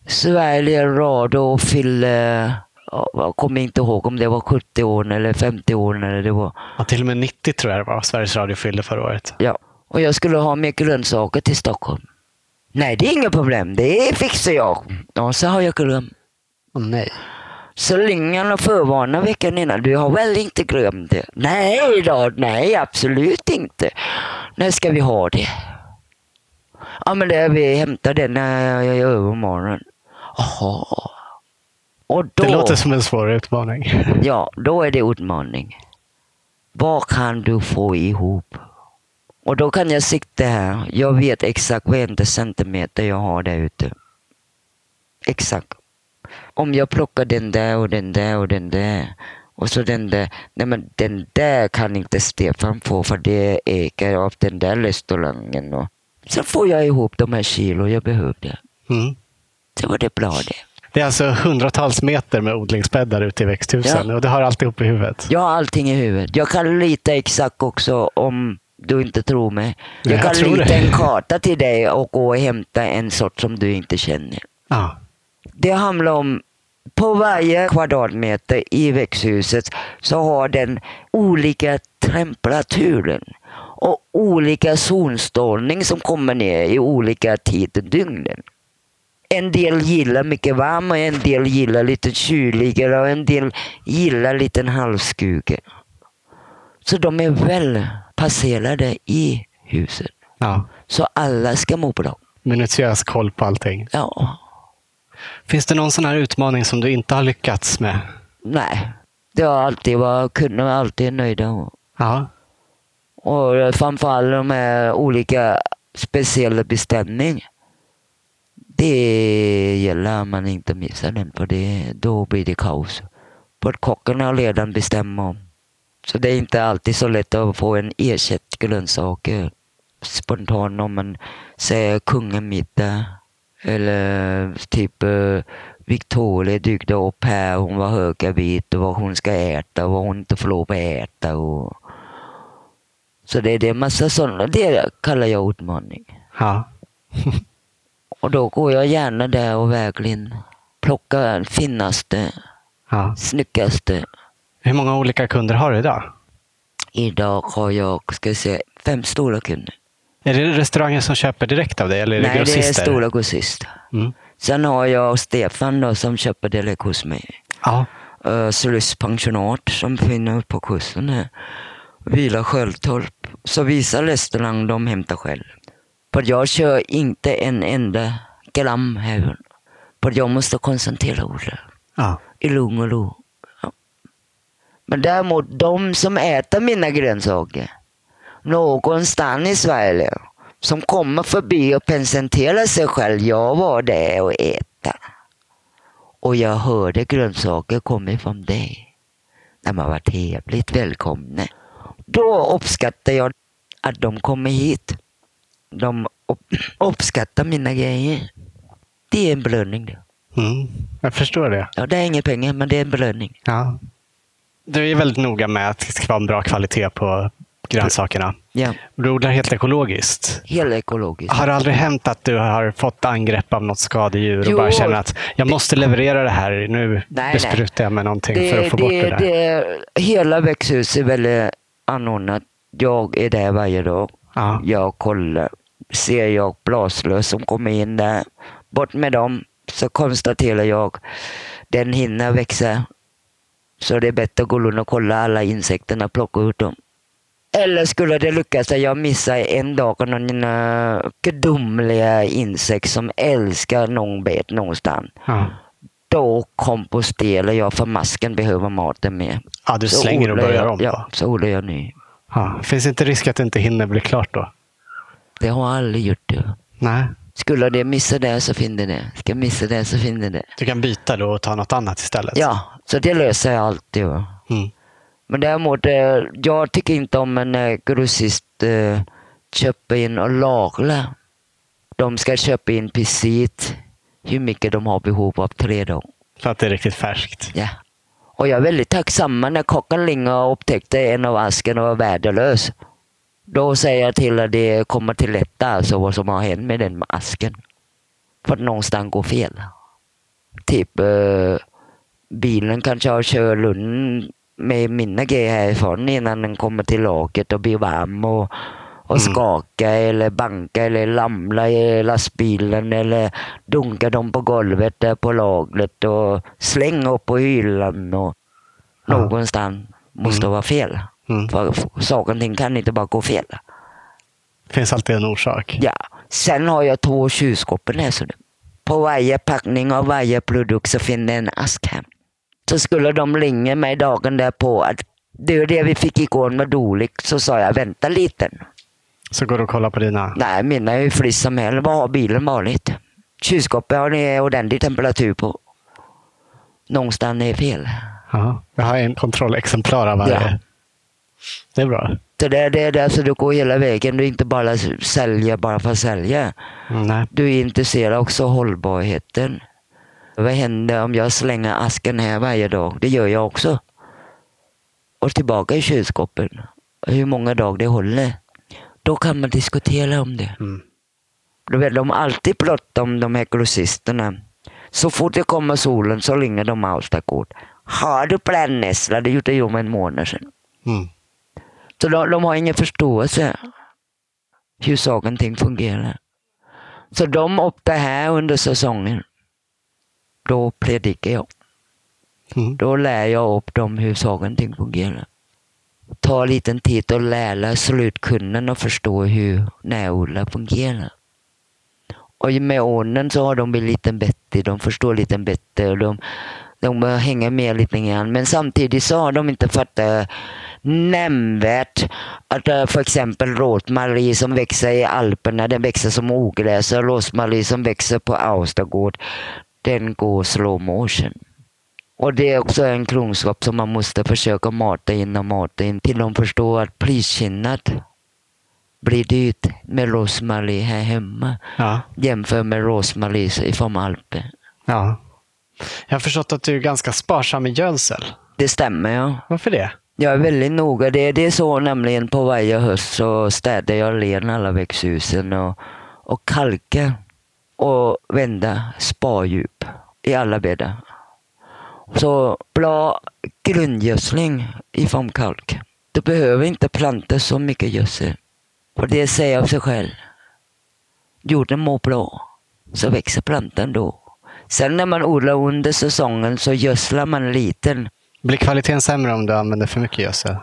Sverige Radio fyller, jag kommer inte ihåg om det var 70 år eller 50 år eller det var. Ja, till och med 90 tror jag det var Sveriges Radio fyllde förra året. Ja. Och jag skulle ha mer grönsaker till Stockholm. Nej, det är inget problem. Det fixar jag. Ja, så har jag glömt. Åh nej. Så ringer han och förvarnar veckan innan. Du har väl inte glömt det? Nej då, nej absolut inte. När ska vi ha det? Ja men det, vi hämtar det när jag är övermorgon. Jaha. Och då, Det låter som en svår utmaning. <laughs> ja, då är det utmaning. Vad kan du få ihop? Och då kan jag sikta här. Jag vet exakt varenda centimeter jag har där ute. Exakt. Om jag plockar den där och den där och den där. Och så den där. Nej men den där kan inte Stefan få för det ekar av den där restaurangen. Och så får jag ihop de här kilo jag behövde. Mm. Så var det bra det. Det är alltså hundratals meter med odlingsbäddar ute i växthusen Ja. och det har alltihop i huvudet. Jag har allting i huvudet. Jag kan lita exakt också om du inte tror mig. Jag jag kan tror lita det. en karta till dig och gå och hämta en sort som du inte känner. Ja. Det handlar om på varje kvadratmeter i växthuset så har den olika temperaturen och olika solstrålning som kommer ner i olika tider dygnen. En del gillar mycket varm och en del gillar lite kyligare och en del gillar lite halvskugga. Så de är väl passerade i huset. ja. Så alla ska må bra. Minutiös koll på allting. Ja, Finns det någon sån här utmaning som du inte har lyckats med? nej. Det har alltid varit, kunde alltid nöjda. Ja. Och framförallt de här olika speciella beställningar. Det gäller att man inte missar den, för det, då blir det kaos. För har redan bestämt om. Så det är inte alltid så lätt att få en ersätt grönsaker spontant om man säger kungamiddag. Eller typ eh, Victoria dykte upp här, hon var höggravid och vad hon ska äta och vad hon inte får lov att äta. Och... Så det är det massa sådana, det kallar jag utmaning. Ja. Och då går jag gärna där och verkligen plockar den finaste, ja. snyggaste. Hur många olika kunder har du idag? Idag har jag, ska jag säga, fem stora kunder. Är det restauranger som köper direkt av dig eller är det Nej, det är grossister? stora grossister. Mm. Sen har jag Stefan då, som köper direkt hos mig. Ja. Uh, Sluss pensionat som finns på kusten här. Vila Sköldtorp. Så vissa restaurang de hämtar själv. För jag kör inte en enda gram här. För jag måste koncentrera ordet. ja. I lugn och ro. Ja. Men däremot de som äter mina grönsaker. Någonstans i Sverige. Som kommer förbi och presenterar sig själv. Jag var där och äta. Och jag hörde grönsaker kommer från dig. När man var trevligt välkomna. Då uppskattar jag att de kommer hit. De upp- uppskattar mina grejer. Det är en belöning. det. Mm. Jag förstår det. Ja, det är inga pengar, men det är en belöning. Ja. Du är väldigt noga med att det ska vara en bra kvalitet på grönsakerna. Ja, Du odlar helt ekologiskt. helt ekologiskt. Har det aldrig hänt att du har fått angrepp av något skadedjur och Jo. bara känner att jag måste leverera det här. Nu nej. besprutar jag med någonting för att få bort det där. det, hela växthuset är väldigt anordnat. Jag är där varje dag. Ja. Jag kollar. Ser jag blaslös som kommer in där, bort med dem. Så konstaterar jag, den hinner växa. Så det är bättre att gå runt och kolla alla insekterna plocka ut dem. Eller skulle det lyckas att jag missar en dag och någon uh, gudomliga insekt som älskar någon bet någonstans. Ja. Då komposterar jag för masken behöver maten mer. ja, du slänger och börjar jag, om. Ja, så odlar jag ny. Ja. Finns inte risk att det inte hinner bli klart då? Det har jag aldrig gjort. Det. Nej. Skulle det missa det så finner det. Ska missa det så finner det. Du kan byta då och ta något annat istället. Ja, så det löser jag alltid. Mm. Men däremot, eh, jag tycker inte om en eh, grossist eh, köper in och lagrar. De ska köpa in precis hur mycket de har behov av tre dagar. För att det är riktigt färskt. Ja. Och jag är väldigt tacksam när kocken ringer och upptäckte en av asken och var värdelös. Då säger jag till att det kommer till rätta, alltså vad som har hänt med den asken. För att någonstans går fel. Typ eh, bilen kanske har kört runt med mina grejer härifrån innan den kommer till laget och blir varm och, och Mm. skaka eller banka eller ramla i lastbilen eller dunka dem på golvet där på lagret och slänga upp på hyllan och Ja. någonstans måste Mm. vara fel. Mm. För saker och ting kan inte bara gå fel. finns alltid en orsak. Ja. Sen har jag två kylskåp. Så det- på varje packning av varje produkt så finns det en ask här. Så skulle de ringa mig dagen därpå att du, det vi fick igår var dåligt, så sa jag vänta lite. Så går du och kollar på dina. Nej, mina är ju frisk som helst. Vad har bilen varit? Kylskåpet har ni ordentlig temperatur på. Någonstans är fel. Ja. Jag har en kontrollexemplar av varje. Ja. Det är bra. Det, det är där så du går hela vägen. Du inte bara säljer bara för att sälja. Mm. Du är intresserad också av hållbarheten. Vad händer om jag slänger asken här varje dag? Det gör jag också. Och tillbaka i kylskåpet. Hur många dagar det håller. Då kan man diskutera om det. Mm. Du vet, de alltid pratat om de här grossisterna. Så fort det kommer solen så ringer de Austakort. Har du brännässla? Det gjorde jag om en månad sedan. Mm. Så de, de har ingen förståelse hur saker och ting fungerar. Så de det här under säsongen. Då predikar jag. Mm. Då lär jag upp dem hur saker och ting fungerar. Ta en liten tid och lära slutkunden att förstå hur närodlare fungerar. Och med åren så har de blivit lite bättre. De förstår lite bättre. De De bör hänga med lite grann. Men samtidigt så har de inte fattat nämnvärt att eh, för exempel rosmarie som växer i Alperna, den växer som ogräs. Och rosmarie som växer på Austergård, den går slow motion. Och det är också en kunskap som man måste försöka mata in och mata in till de förstår att prisskillnad blir dyrt med rosmarie här hemma Ja. jämfört med rosmarie från Alper. ja. Jag har förstått att du är ganska sparsam med gödsel. Det stämmer ja. Varför det? Jag är väldigt noga. Det, det är så nämligen på varje höst så städar jag ren alla växthusen och, och kalkar och vända spardjup i alla bäddar. Så bra grundgödsling ifrån kalk. Du behöver inte planta så mycket gödsel. För det säger av sig själv. Jorden mår bra, så växer plantan då. Sen när man odlar under säsongen så gödslar man liten. Blir kvaliteten sämre om du använder för mycket gödsel?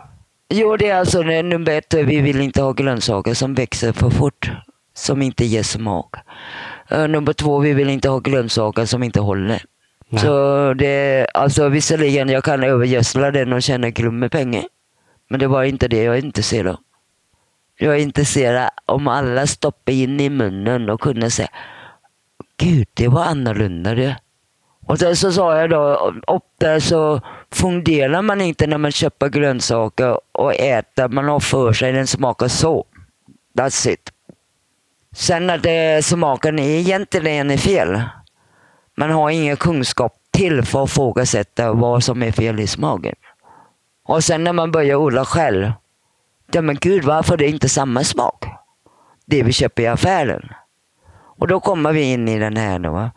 Jo, det är alltså nummer ett. Vi vill inte ha grönsaker som växer för fort, som inte ger smak. Uh, nummer två, vi vill inte ha grönsaker som inte håller. Nej. Så det, alltså visserligen, jag kan övergödsla den och tjäna med pengar. Men det var inte det jag är intresserad av. Jag är intresserad om alla stoppar in i munnen och kunde säga Gud, det var annorlunda det. Och sen så sa jag då, ofta så funderar man inte när man köper grönsaker och äter. Man har för sig den smakar så. That's it. Sen att det, smaken är egentligen är fel. Man har ingen kunskap till för att ifrågasätta vad som är fel i smaken. Och sen när man börjar odla själv. Ja men gud, varför är det inte samma smak? Det vi köper i affären. Och då kommer vi in i den här nu. Va?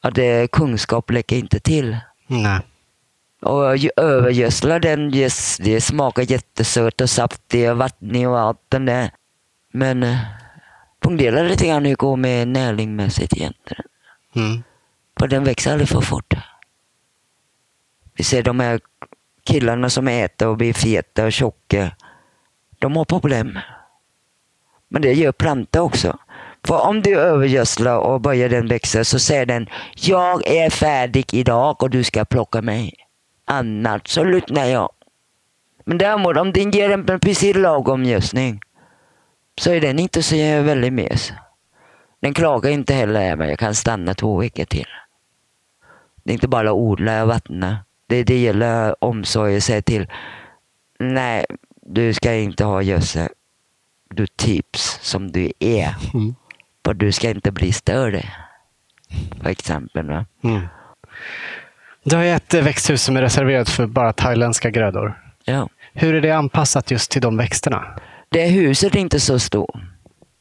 Att det, kunskap läcker inte till. Nej. Och övergödsla den, yes, det smakar jättesött och saftigt och vattnig och allt den där. Men eh, fundera lite grann hur det går med näringmässigt egentligen. Mm. För den växer aldrig för fort. Vi ser de här killarna som äter och blir feta och tjocka. De har problem. Men det gör planta också. För om du övergödslar och börjar den växa så säger den Jag är färdig idag och du ska plocka mig. Annars så lyssnar jag. Men däremot om den ger en precis lagom gödsling så är den inte så väldigt mes. Den klagar inte heller men jag kan stanna två veckor till. Det är inte bara att odla och vattna. Det, det gäller omsorg och säga till. Nej, du ska inte ha gödsel. Du tips som du är. Mm. För du ska inte bli större. För exempel. Va? Mm. Du har ju ett eh, växthus som är reserverat för bara thailändska grödor. Ja. Hur är det anpassat just till de växterna? Det huset är inte så stort.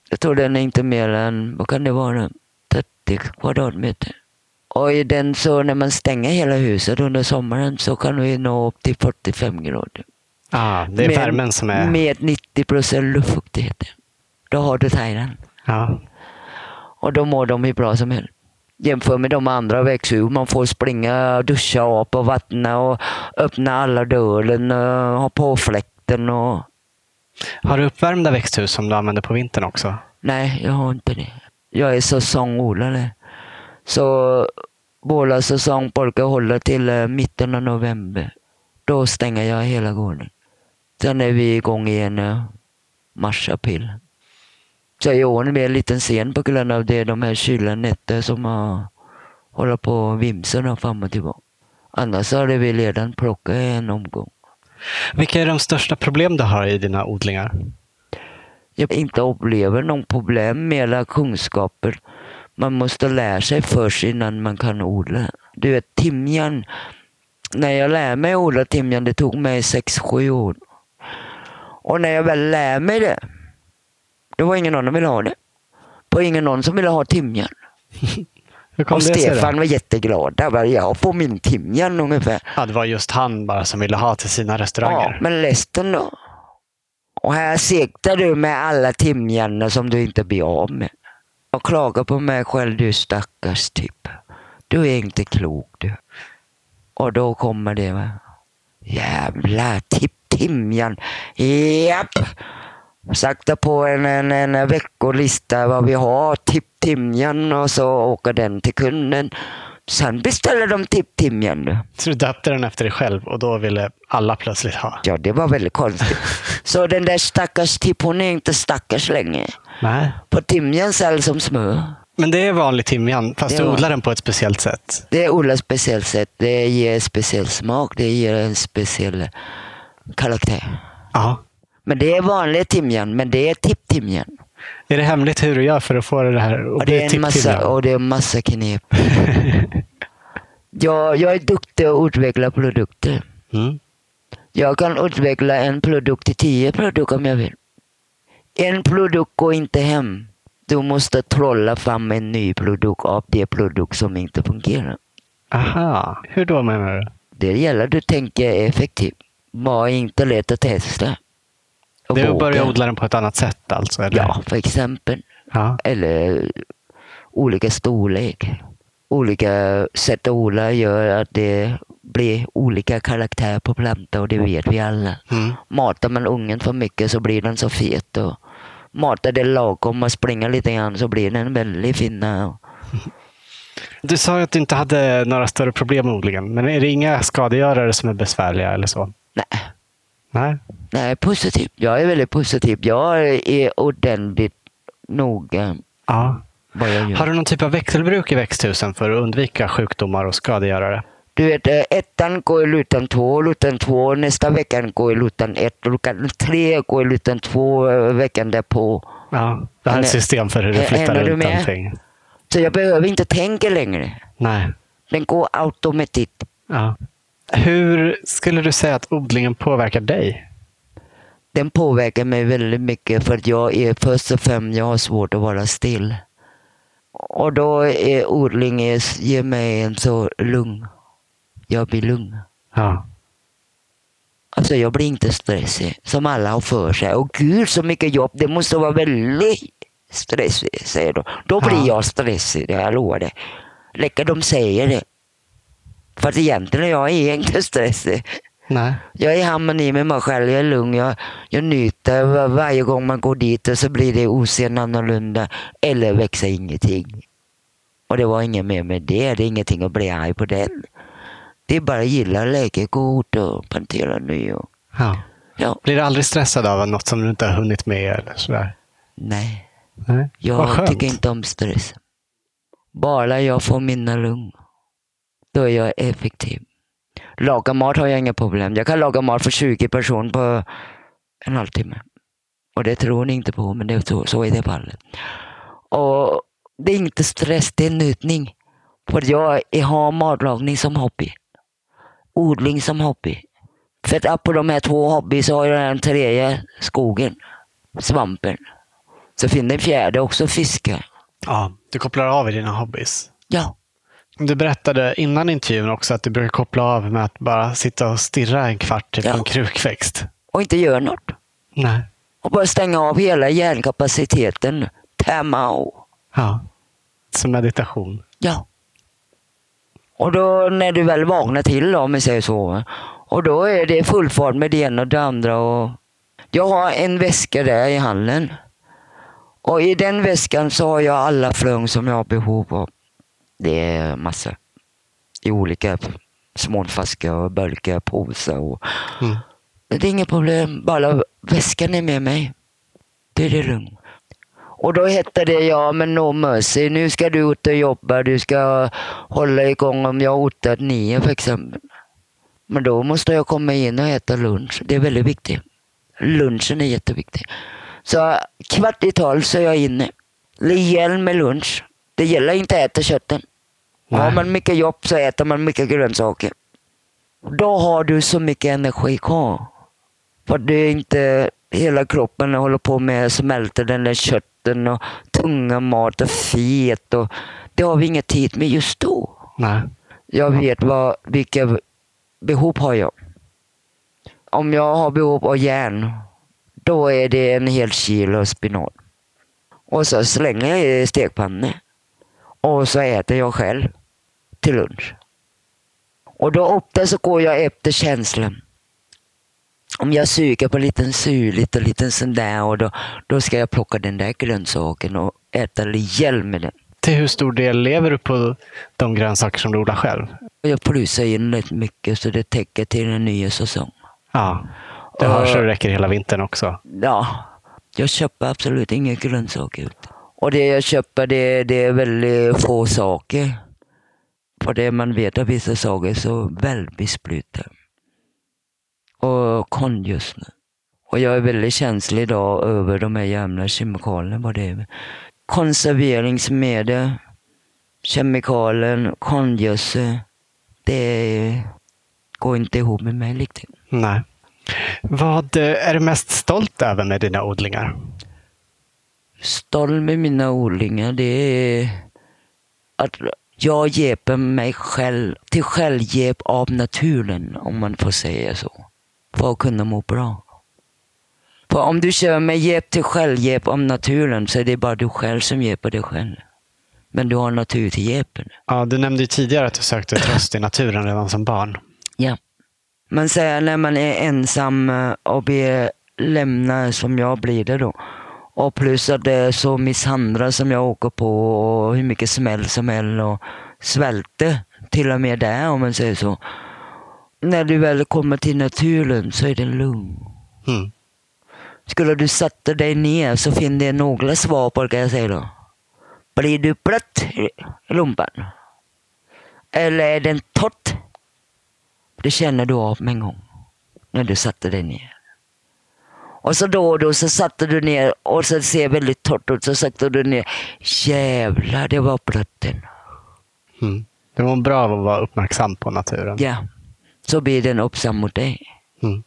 Jag tror den är inte mer än, vad kan det vara, 30 kvadratmeter. Och i den så när man stänger hela huset under sommaren så kan vi nå upp till 45 grader. Ah, det är med, värmen som är... Med 90 procent luftfuktighet. Då har du Thailand. Ja. Och då mår de hur bra som helst. Jämför med de andra växthus. Man får springa, duscha upp och vattna och öppna alla dörren och ha på fläkten. Och... Har du uppvärmda växthus som du använder på vintern också? Nej, jag har inte det. Jag är säsongodlare. Så våra säsong brukar hålla till eh, mitten av november. Då stänger jag hela gården. Sen är vi igång igen i mars, april. Så i år är vi lite sen på grund av det, de här kyla nätter som har håller på att vimsa då fram och tillbaka. Annars hade vi redan plockat en omgång. Vilka är de största problem du har i dina odlingar? jag inte upplever någon problem med alla kunskaper. Man måste lära sig först innan man kan odla. Du vet timjan. När jag lär mig odla timjan, det tog mig sex sju år. Och när jag väl lär mig det, det var ingen annan som ville ha det. Det var ingen annan som ville ha timjan. <laughs> Och? Stefan var jätteglad. Där var jag får min timjan ungefär. Ja, det var just han bara som ville ha till sina Ja, restauranger. men resten då? Och här siktar du med alla timjanor som du inte blir av med. Jag klagar på mig själv, du stackars typ. Du är inte klok du. Och då kommer det va. Jävla tipp timjan. Japp. Sakta på en, en, en veckolista vad vi har. Tipp timjan och så åker den till kunden. Sen beställer de tipp-timjan. Så du döpte den efter dig själv och då ville alla plötsligt ha? Ja, det var väldigt konstigt. <laughs> Så den där stackars tipp, hon är inte stackars längre. Nej. På timjan säljs som smör. Men det är vanlig timjan, fast du odlar den på ett speciellt sätt. Det är odlat speciellt sätt. Det ger speciell smak. Det ger en speciell karaktär. Ja. Men det är vanlig timjan, men det är tipp-timjan. Är det hemligt hur du gör för att få det här Och bli det är en massa, och det är en massa knep. <laughs> jag, jag är duktig att utveckla produkter. Mm. Jag kan utveckla en produkt till tio produkter om jag vill. En produkt går inte hem. Du måste trolla fram en ny produkt av det produkt som inte fungerar. Aha, hur då menar du? Det gäller att du tänker effektivt. Bara inte lätt att testa. Det är att börja odla den på ett annat sätt alltså? Eller? Ja, för exempel. ja. Eller olika storlek. Olika sätt att odla gör att det blir olika karaktär på plantan och det vet vi alla. Mm. Matar man ungen för mycket så blir den så fet. Och matar det lagom och springer lite grann så blir den väldigt fin. <laughs> Du sa att du inte hade några större problem med odlingen. Men är det inga skadegörare som är besvärliga eller så? Nej, Nej. Nej, positivt. Jag är väldigt positiv. Jag är ordentligt noga Ja. Har du någon typ av växelbruk i växthusen för att undvika sjukdomar och skadegörare? Du vet, eh, ettan går i lutan två, lutan två, nästa vecka går i lutan ett, lutan tre går i lutan två, eh, veckan därpå. Ja. Det här är ett system för hur du flyttar du runt allting. Så jag behöver inte tänka längre. Nej. Den går automatiskt. Ja. Hur skulle du säga att odlingen påverkar dig? Den påverkar mig väldigt mycket för att jag är först och främst, jag har svårt att vara still. Och då är odling ger mig en så lugn. Jag blir lugn. Ja. Alltså jag blir inte stressig som alla har för sig. Och gud så mycket jobb, det måste vara väldigt stressigt, säger de. Då blir Ja. jag stressig, det jag lovar det. Läcker de säger det. För att egentligen jag är inte stressig. Nej. Jag är i harmoni med mig själv, jag är lugn, jag, jag njuter var, varje gång man går dit och så blir det utseende annorlunda eller växer ingenting. Och det var inget mer med det, det är ingenting att bli arg på den. Det är bara att gilla, lägga god och plantera ny. Och, Ja. ja, Blir du aldrig stressad av något som du inte har hunnit med? Eller sådär? nej, Nej. Jag tycker inte om stress. Bara jag får mina lugn, då är jag effektiv. Laga mat har jag inga problem. Jag kan laga mat för 20 personer på en halvtimme. Och det tror ni inte på, men det är så, så är det fallet. Och det är inte stress, det är njutning. För jag har matlagning som hobby. Odling som hobby. För att på de här två hobby så har jag den tredje, skogen, svampen. Så finns det en fjärde också, fiska. Ja, du kopplar av i dina hobbys. Ja, Du berättade innan intervjun också att du brukar koppla av med att bara sitta och stirra en kvart typ, Ja. på en krukväxt. och inte göra något. Nej. Och bara stänga av hela hjärnkapaciteten. Out. Ja. Som meditation. Ja. Och då när du väl vaknar till om vi säger så. Och då är det full fart med det ena och det andra. Och jag har en väska där i hallen. Och i den väskan så har jag alla frön som jag har behov av. Det är massor. I olika små flaskor, och burkar, påsar och Mm. det är inget problem, bara väskan är med mig. Det är det lugnt. Och då hette det, ja men no mercy, nu ska du ut och jobba, du ska hålla igång om jag har otat nio för exempel. Men då måste jag komma in och äta lunch, det är väldigt viktigt. Lunchen är jätteviktig. Så kvart i tolv så är jag inne. Rejäl med lunch. Det gäller inte att äta köttet. Har Nej. man mycket jobb så äter man mycket grönsaker. Då har du så mycket energi kvar. För det är inte hela kroppen håller på med att smälta den där kötten och tunga mat och fet. Och det har vi ingen tid med just då. Nej. Jag vet vad, vilka behov har jag. Om jag har behov av järn, då är det en hel kilo spinat. Och så slänger jag i stekpannan. Och så äter jag själv till lunch. Och då ofta så går jag efter känslan. Om jag suger på liten syrligt och liten sån där och då, då ska jag plocka den där grönsaken och äta rejäl med den. Till hur stor del lever du på de grönsaker som du odlar själv? Jag prusar in rätt mycket så det täcker till en ny säsong. Ja, det har så det räcker hela vintern också. Ja, jag köper absolut inga grönsaker. Och det jag köper det, det är väldigt få saker. För det man vet att vissa saker så välbesprutade. Och konstgödsel. Och jag är väldigt känslig idag över de här jävla kemikalierna. Vad det är. Konserveringsmedel, kemikalier, konstgödsel. Det går inte ihop med mig riktigt. Nej. Vad är du mest stolt över med dina odlingar? stolt med mina odlingar det är att jag hjälper mig själv till självhjälp av naturen, om man får säga så. För att kunna må bra. För om du kör med hjälp till självhjälp av naturen så är det bara du själv som hjälper dig själv. Men du har natur till hjälpen. Ja, du nämnde tidigare att du sökte tröst i naturen redan som barn. Ja. Man säger när man är ensam och blir lämnad, som jag blir det då. Och plus att det är så misshandlad som jag åker på och hur mycket smäll som helst och svälter till och med där om man säger så. När du väl kommer till naturen så är det lugn. Mm. Skulle du sätta dig ner så finns det några svar på det kan jag säga då. Blir du blöt i lumpen? Eller är den torrt? Det känner du av med en gång. När du satte dig ner. Och så då och då så satte du ner och så ser väldigt torrt ut. Så satte du ner. Jävlar, det var blötten. Mm. Det var bra att vara uppmärksam på naturen. Ja, så blir den uppsam mot dig. Mm.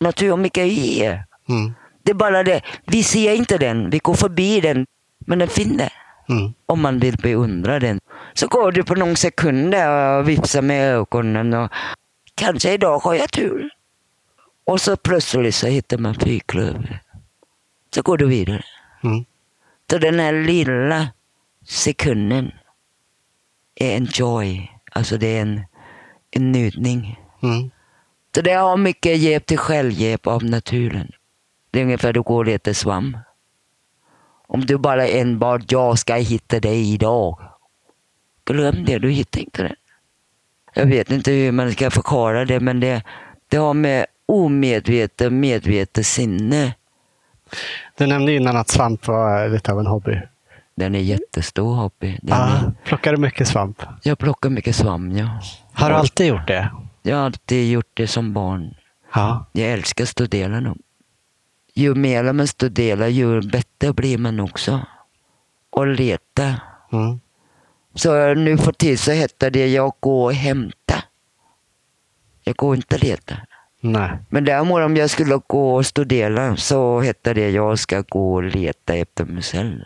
Natur mycket är. Mm. Det är bara det, vi ser inte den, vi går förbi den. Men den finns där. Mm. Om man vill beundra den. Så går du på någon sekunder och vifsar med ögonen. Och kanske idag har jag tur. Och så plötsligt så hittar man fyrklöver. Så går du vidare. Mm. Så den här lilla sekunden är en joy. Alltså det är en, en njutning. Mm. Så det har mycket hjälp till självhjälp av naturen. Det är ungefär du går och letar svamp. Om du bara enbart, jag ska hitta dig idag. Glöm det, du hittar inte det. Jag vet inte hur man ska förklara det, men det, det har med omedvetet medvetet sinne. Du nämnde innan att svamp var lite av en hobby. Den är jättestor hobby. Den Ah, är, plockar du mycket svamp? jag plockar mycket svamp, ja. Har du alltid gjort det? Jag har alltid gjort det som barn. Ja. Jag älskar att studera dem. Ju mer man studerar, ju bättre blir man också. Och leta. Mm. Så nu för tiden så heter det jag går och hämta. Jag går inte och leta. Nej. Men däremot om jag skulle gå och studera så heter det jag ska gå och leta efter själv.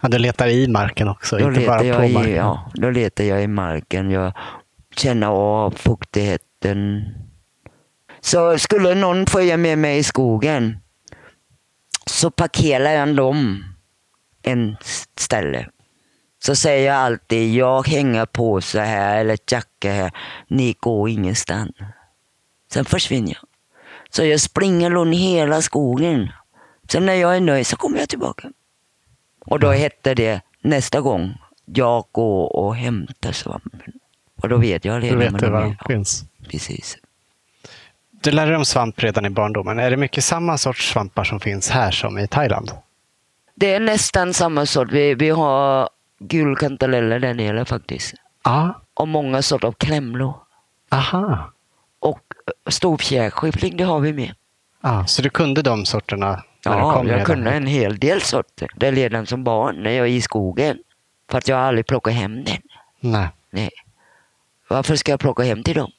Ja, du letar i marken också, Då inte bara på marken. i, ja, då letar jag i marken. Jag känner av fuktigheten. Så skulle någon följa med mig i skogen så parkerar jag dem en ställe. Så säger jag alltid, jag hänger på så här eller jacka här. Ni går ingenstans. Sen försvinner jag. Så jag springer runt hela skogen. Sen när jag är nöjd så kommer jag tillbaka. Och då hette det nästa gång, jag går och hämtar svampen. Och då vet jag Du redan vet du de var är. de finns. Precis. Du lärde dig om svamp redan i barndomen. Är det mycket samma sorts svampar som finns här som i Thailand? Det är nästan samma sort. Vi, vi har gulkantareller där nere faktiskt. Ja. Och många sorter av klämlor. Aha. Storfjärskivling, det har vi med. Ja, så du kunde de sorterna Ja, kom jag redan? kunde en hel del sorter. Det är redan som barn när jag är i skogen. För att jag har aldrig plockat hem den. Nej. Nej. Varför ska jag plocka hem till dem?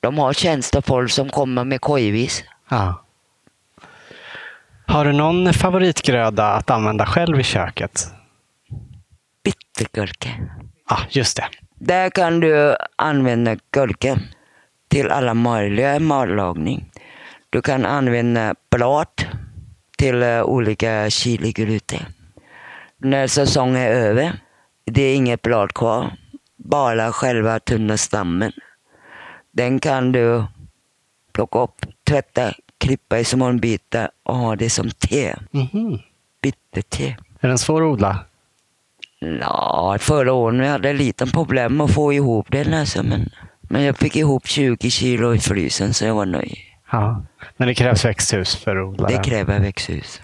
De har tjänstefolk som kommer med kojvis. Ja. Har du någon favoritgröda att använda själv i köket? Bittergurka. Ja, just det. Där kan du använda gurka till alla möjliga matlagning. Du kan använda blad till eh, olika chiligrytor. När säsongen är över, det är inget blad kvar. Bara själva tunna stammen. Den kan du plocka upp, tvätta, klippa i små bitar och ha det som te. Mhm. Bitterte. Är den svår att odla? Ja, förra året hade jag lite problem att få ihop den alltså, men, men jag fick ihop 20 kilo i frysen så jag var nöjd. Ja. Men det krävs växthus för att odla Det kräver växthus.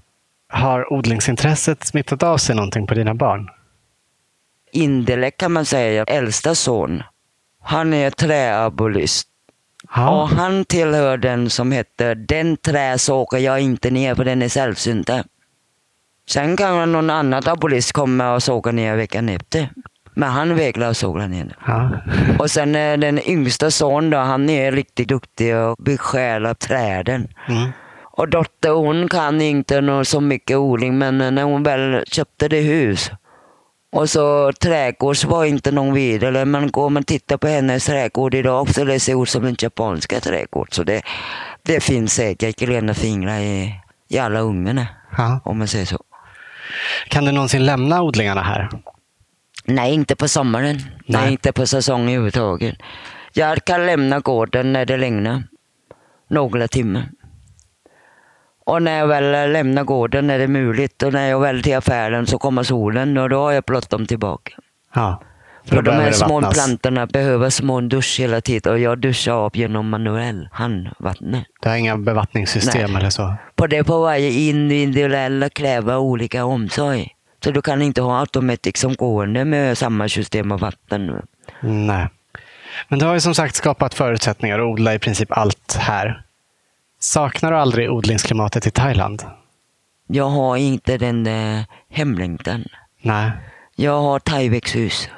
Har odlingsintresset smittat av sig någonting på dina barn? Indirekt kan man säga, äldsta son, han är träabolist. Och han tillhör den som heter Den trä så åker jag inte ner för den är sällsynta. Sen kan någon annan abolist komma och såga ner veckan efter. Men han vägrar såga ner den. Ja. Och sen är den yngsta son då, han är riktigt duktig och besjälar träden. Mm. Och dotter hon kan inte nå så mycket odling men när hon väl köpte det hus och så trädgårds var inte någon vidare. Men går man tittar på hennes trädgård idag så det ser ut som en japanska trädgård. Så det, det finns säkert gröna fingrar i, i alla ungarna Ja. om man säger så. Kan du någonsin lämna odlingarna här? Nej, inte på sommaren. Nej. Nej. inte på säsong överhuvudtaget. Jag kan lämna gården när det regnar. Några timmar. Och när jag väl lämnar gården är det möjligt och när jag väl till affären så kommer solen och då har jag bråttom tillbaka. Ja. För då de här små vattnas. plantorna behöver små dusch hela tiden och jag duschar av genom manuell handvattnet. Du har inga bevattningssystem Nej. eller så? På det på varje individuella kräver olika omsorg. Så du kan inte ha automatik som gående med samma system av vatten. Nej. Men du har ju som sagt skapat förutsättningar att odla i princip allt här. Saknar du aldrig odlingsklimatet i Thailand? Jag har inte den där hemlängtan. Nej. Jag har thaiväxthus.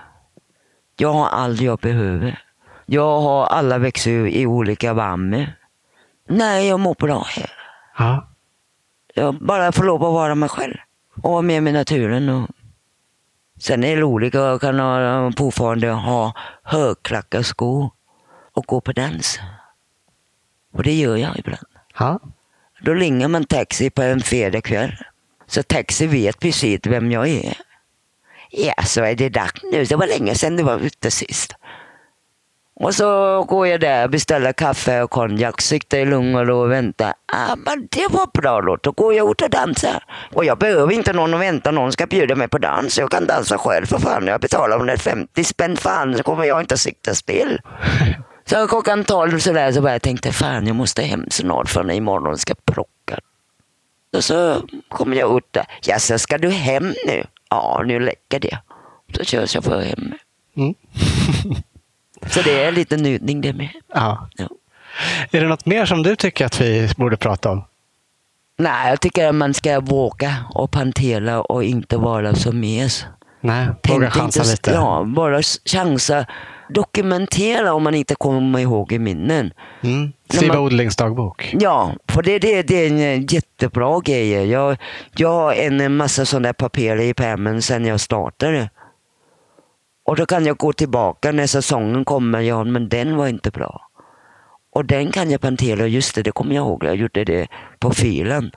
Jag har allt jag behöver. Jag har alla växthus i olika värme. Nej, jag mår bra här. Ja. Jag bara får lov att vara mig själv. Och vara med med naturen. Och... Sen är det roligt att jag kan ha, fortfarande ha högklackade skor och gå på dans. Och det gör jag ibland. Ja. Då ringer man taxi på en fredagkväll. Så taxi vet precis vem jag är. Ja, så är det dags nu. Det var länge sedan du var ute sist. Och så går jag där och beställer kaffe och konjak, sitter i lugn och ro och väntar. Ah, men det var bra då. Då går jag ut och dansar. Och jag behöver inte någon att vänta. Någon ska bjuda mig på dans. Jag kan dansa själv för fan. Jag betalar 150 spänn fan så kommer jag inte att sitta still. <laughs> Så klockan tolv så där så bara jag tänkte fan jag måste hem snart för imorgon ska plocka. Och så kommer jag ut där. Ja, så ska du hem nu? Ja, nu räcker det. Så kör jag för hem. Mm. <laughs> Så det är lite njutning det med. ja. Ja. Är det något mer som du tycker att vi borde prata om? Nej, jag tycker att man ska våga och pantera och inte vara så mes. Nej, våga chansa inte, lite. Ja, bara chansa. Dokumentera om man inte kommer ihåg i minnen. Mm. Skriva odlingsdagbok. Ja, för det, det, det är en eh, jättebra grej. Jag, jag har en massa sådana papper i pärmen sedan jag startade. Och då kan jag gå tillbaka när säsongen kommer. Ja, men den var inte bra. Och den kan jag plantera. Just det, det kommer jag ihåg. Jag gjorde det på filen.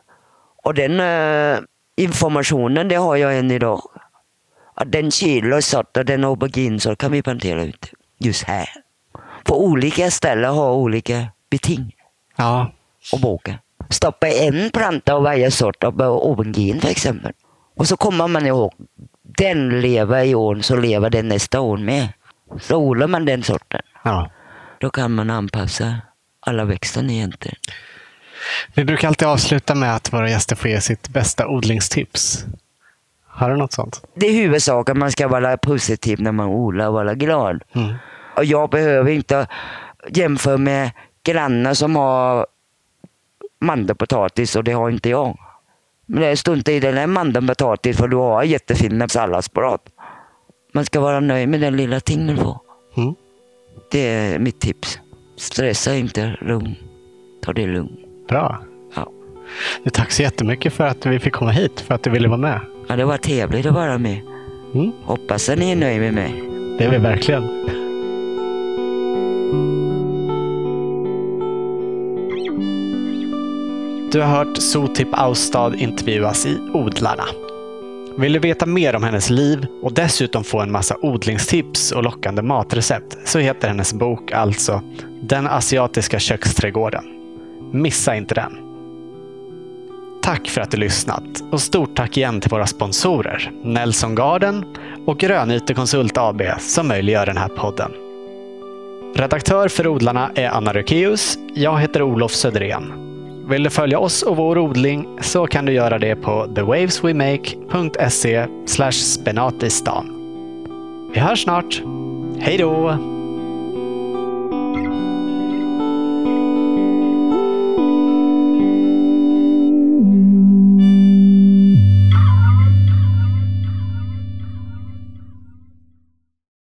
Och den eh, informationen, det har jag än idag. Att den kilosort och den auberginesort kan vi plantera ut just här. På olika ställen har olika beting Ja. och våga. Stoppa en planta av varje sort av aubergine för exempel. Och så kommer man ihåg, den lever i år så lever den nästa år med. Så odlar man den sorten. ja. Då kan man anpassa alla växterna egentligen. Vi brukar alltid avsluta med att våra gäster får ge sitt bästa odlingstips. Har du något sånt? Det är huvudsaken, man ska vara positiv när man odlar och vara glad. Mm. Och jag behöver inte jämföra med grannar som har mandelpotatis och det har inte jag. Men det struntar i den här mandelpotatis för du har jättefina salladsblad. Man ska vara nöjd med den lilla ting får. Mm. Det är mitt tips. Stressa inte, lugn. Ta det lugnt. Bra. Ja. Tack så jättemycket för att vi fick komma hit, för att du ville vara med. ja, det var trevligt att vara med. Mm. Hoppas att ni är nöjda med mig. Det är vi verkligen. Du har hört Sotip Austad intervjuas i Odlarna. Vill du veta mer om hennes liv och dessutom få en massa odlingstips och lockande matrecept så heter hennes bok alltså Den asiatiska köksträdgården. Missa inte den. Tack för att du lyssnat och stort tack igen till våra sponsorer Nelson Garden, och Grönyte Konsult AB som möjliggör den här podden. Redaktör för Odlarna är Anna Rökeus. Jag heter Olof Söderén. Vill du följa oss och vår odling så kan du göra det på thewaveswemake.se spenatistan. Vi hörs snart. Hej då!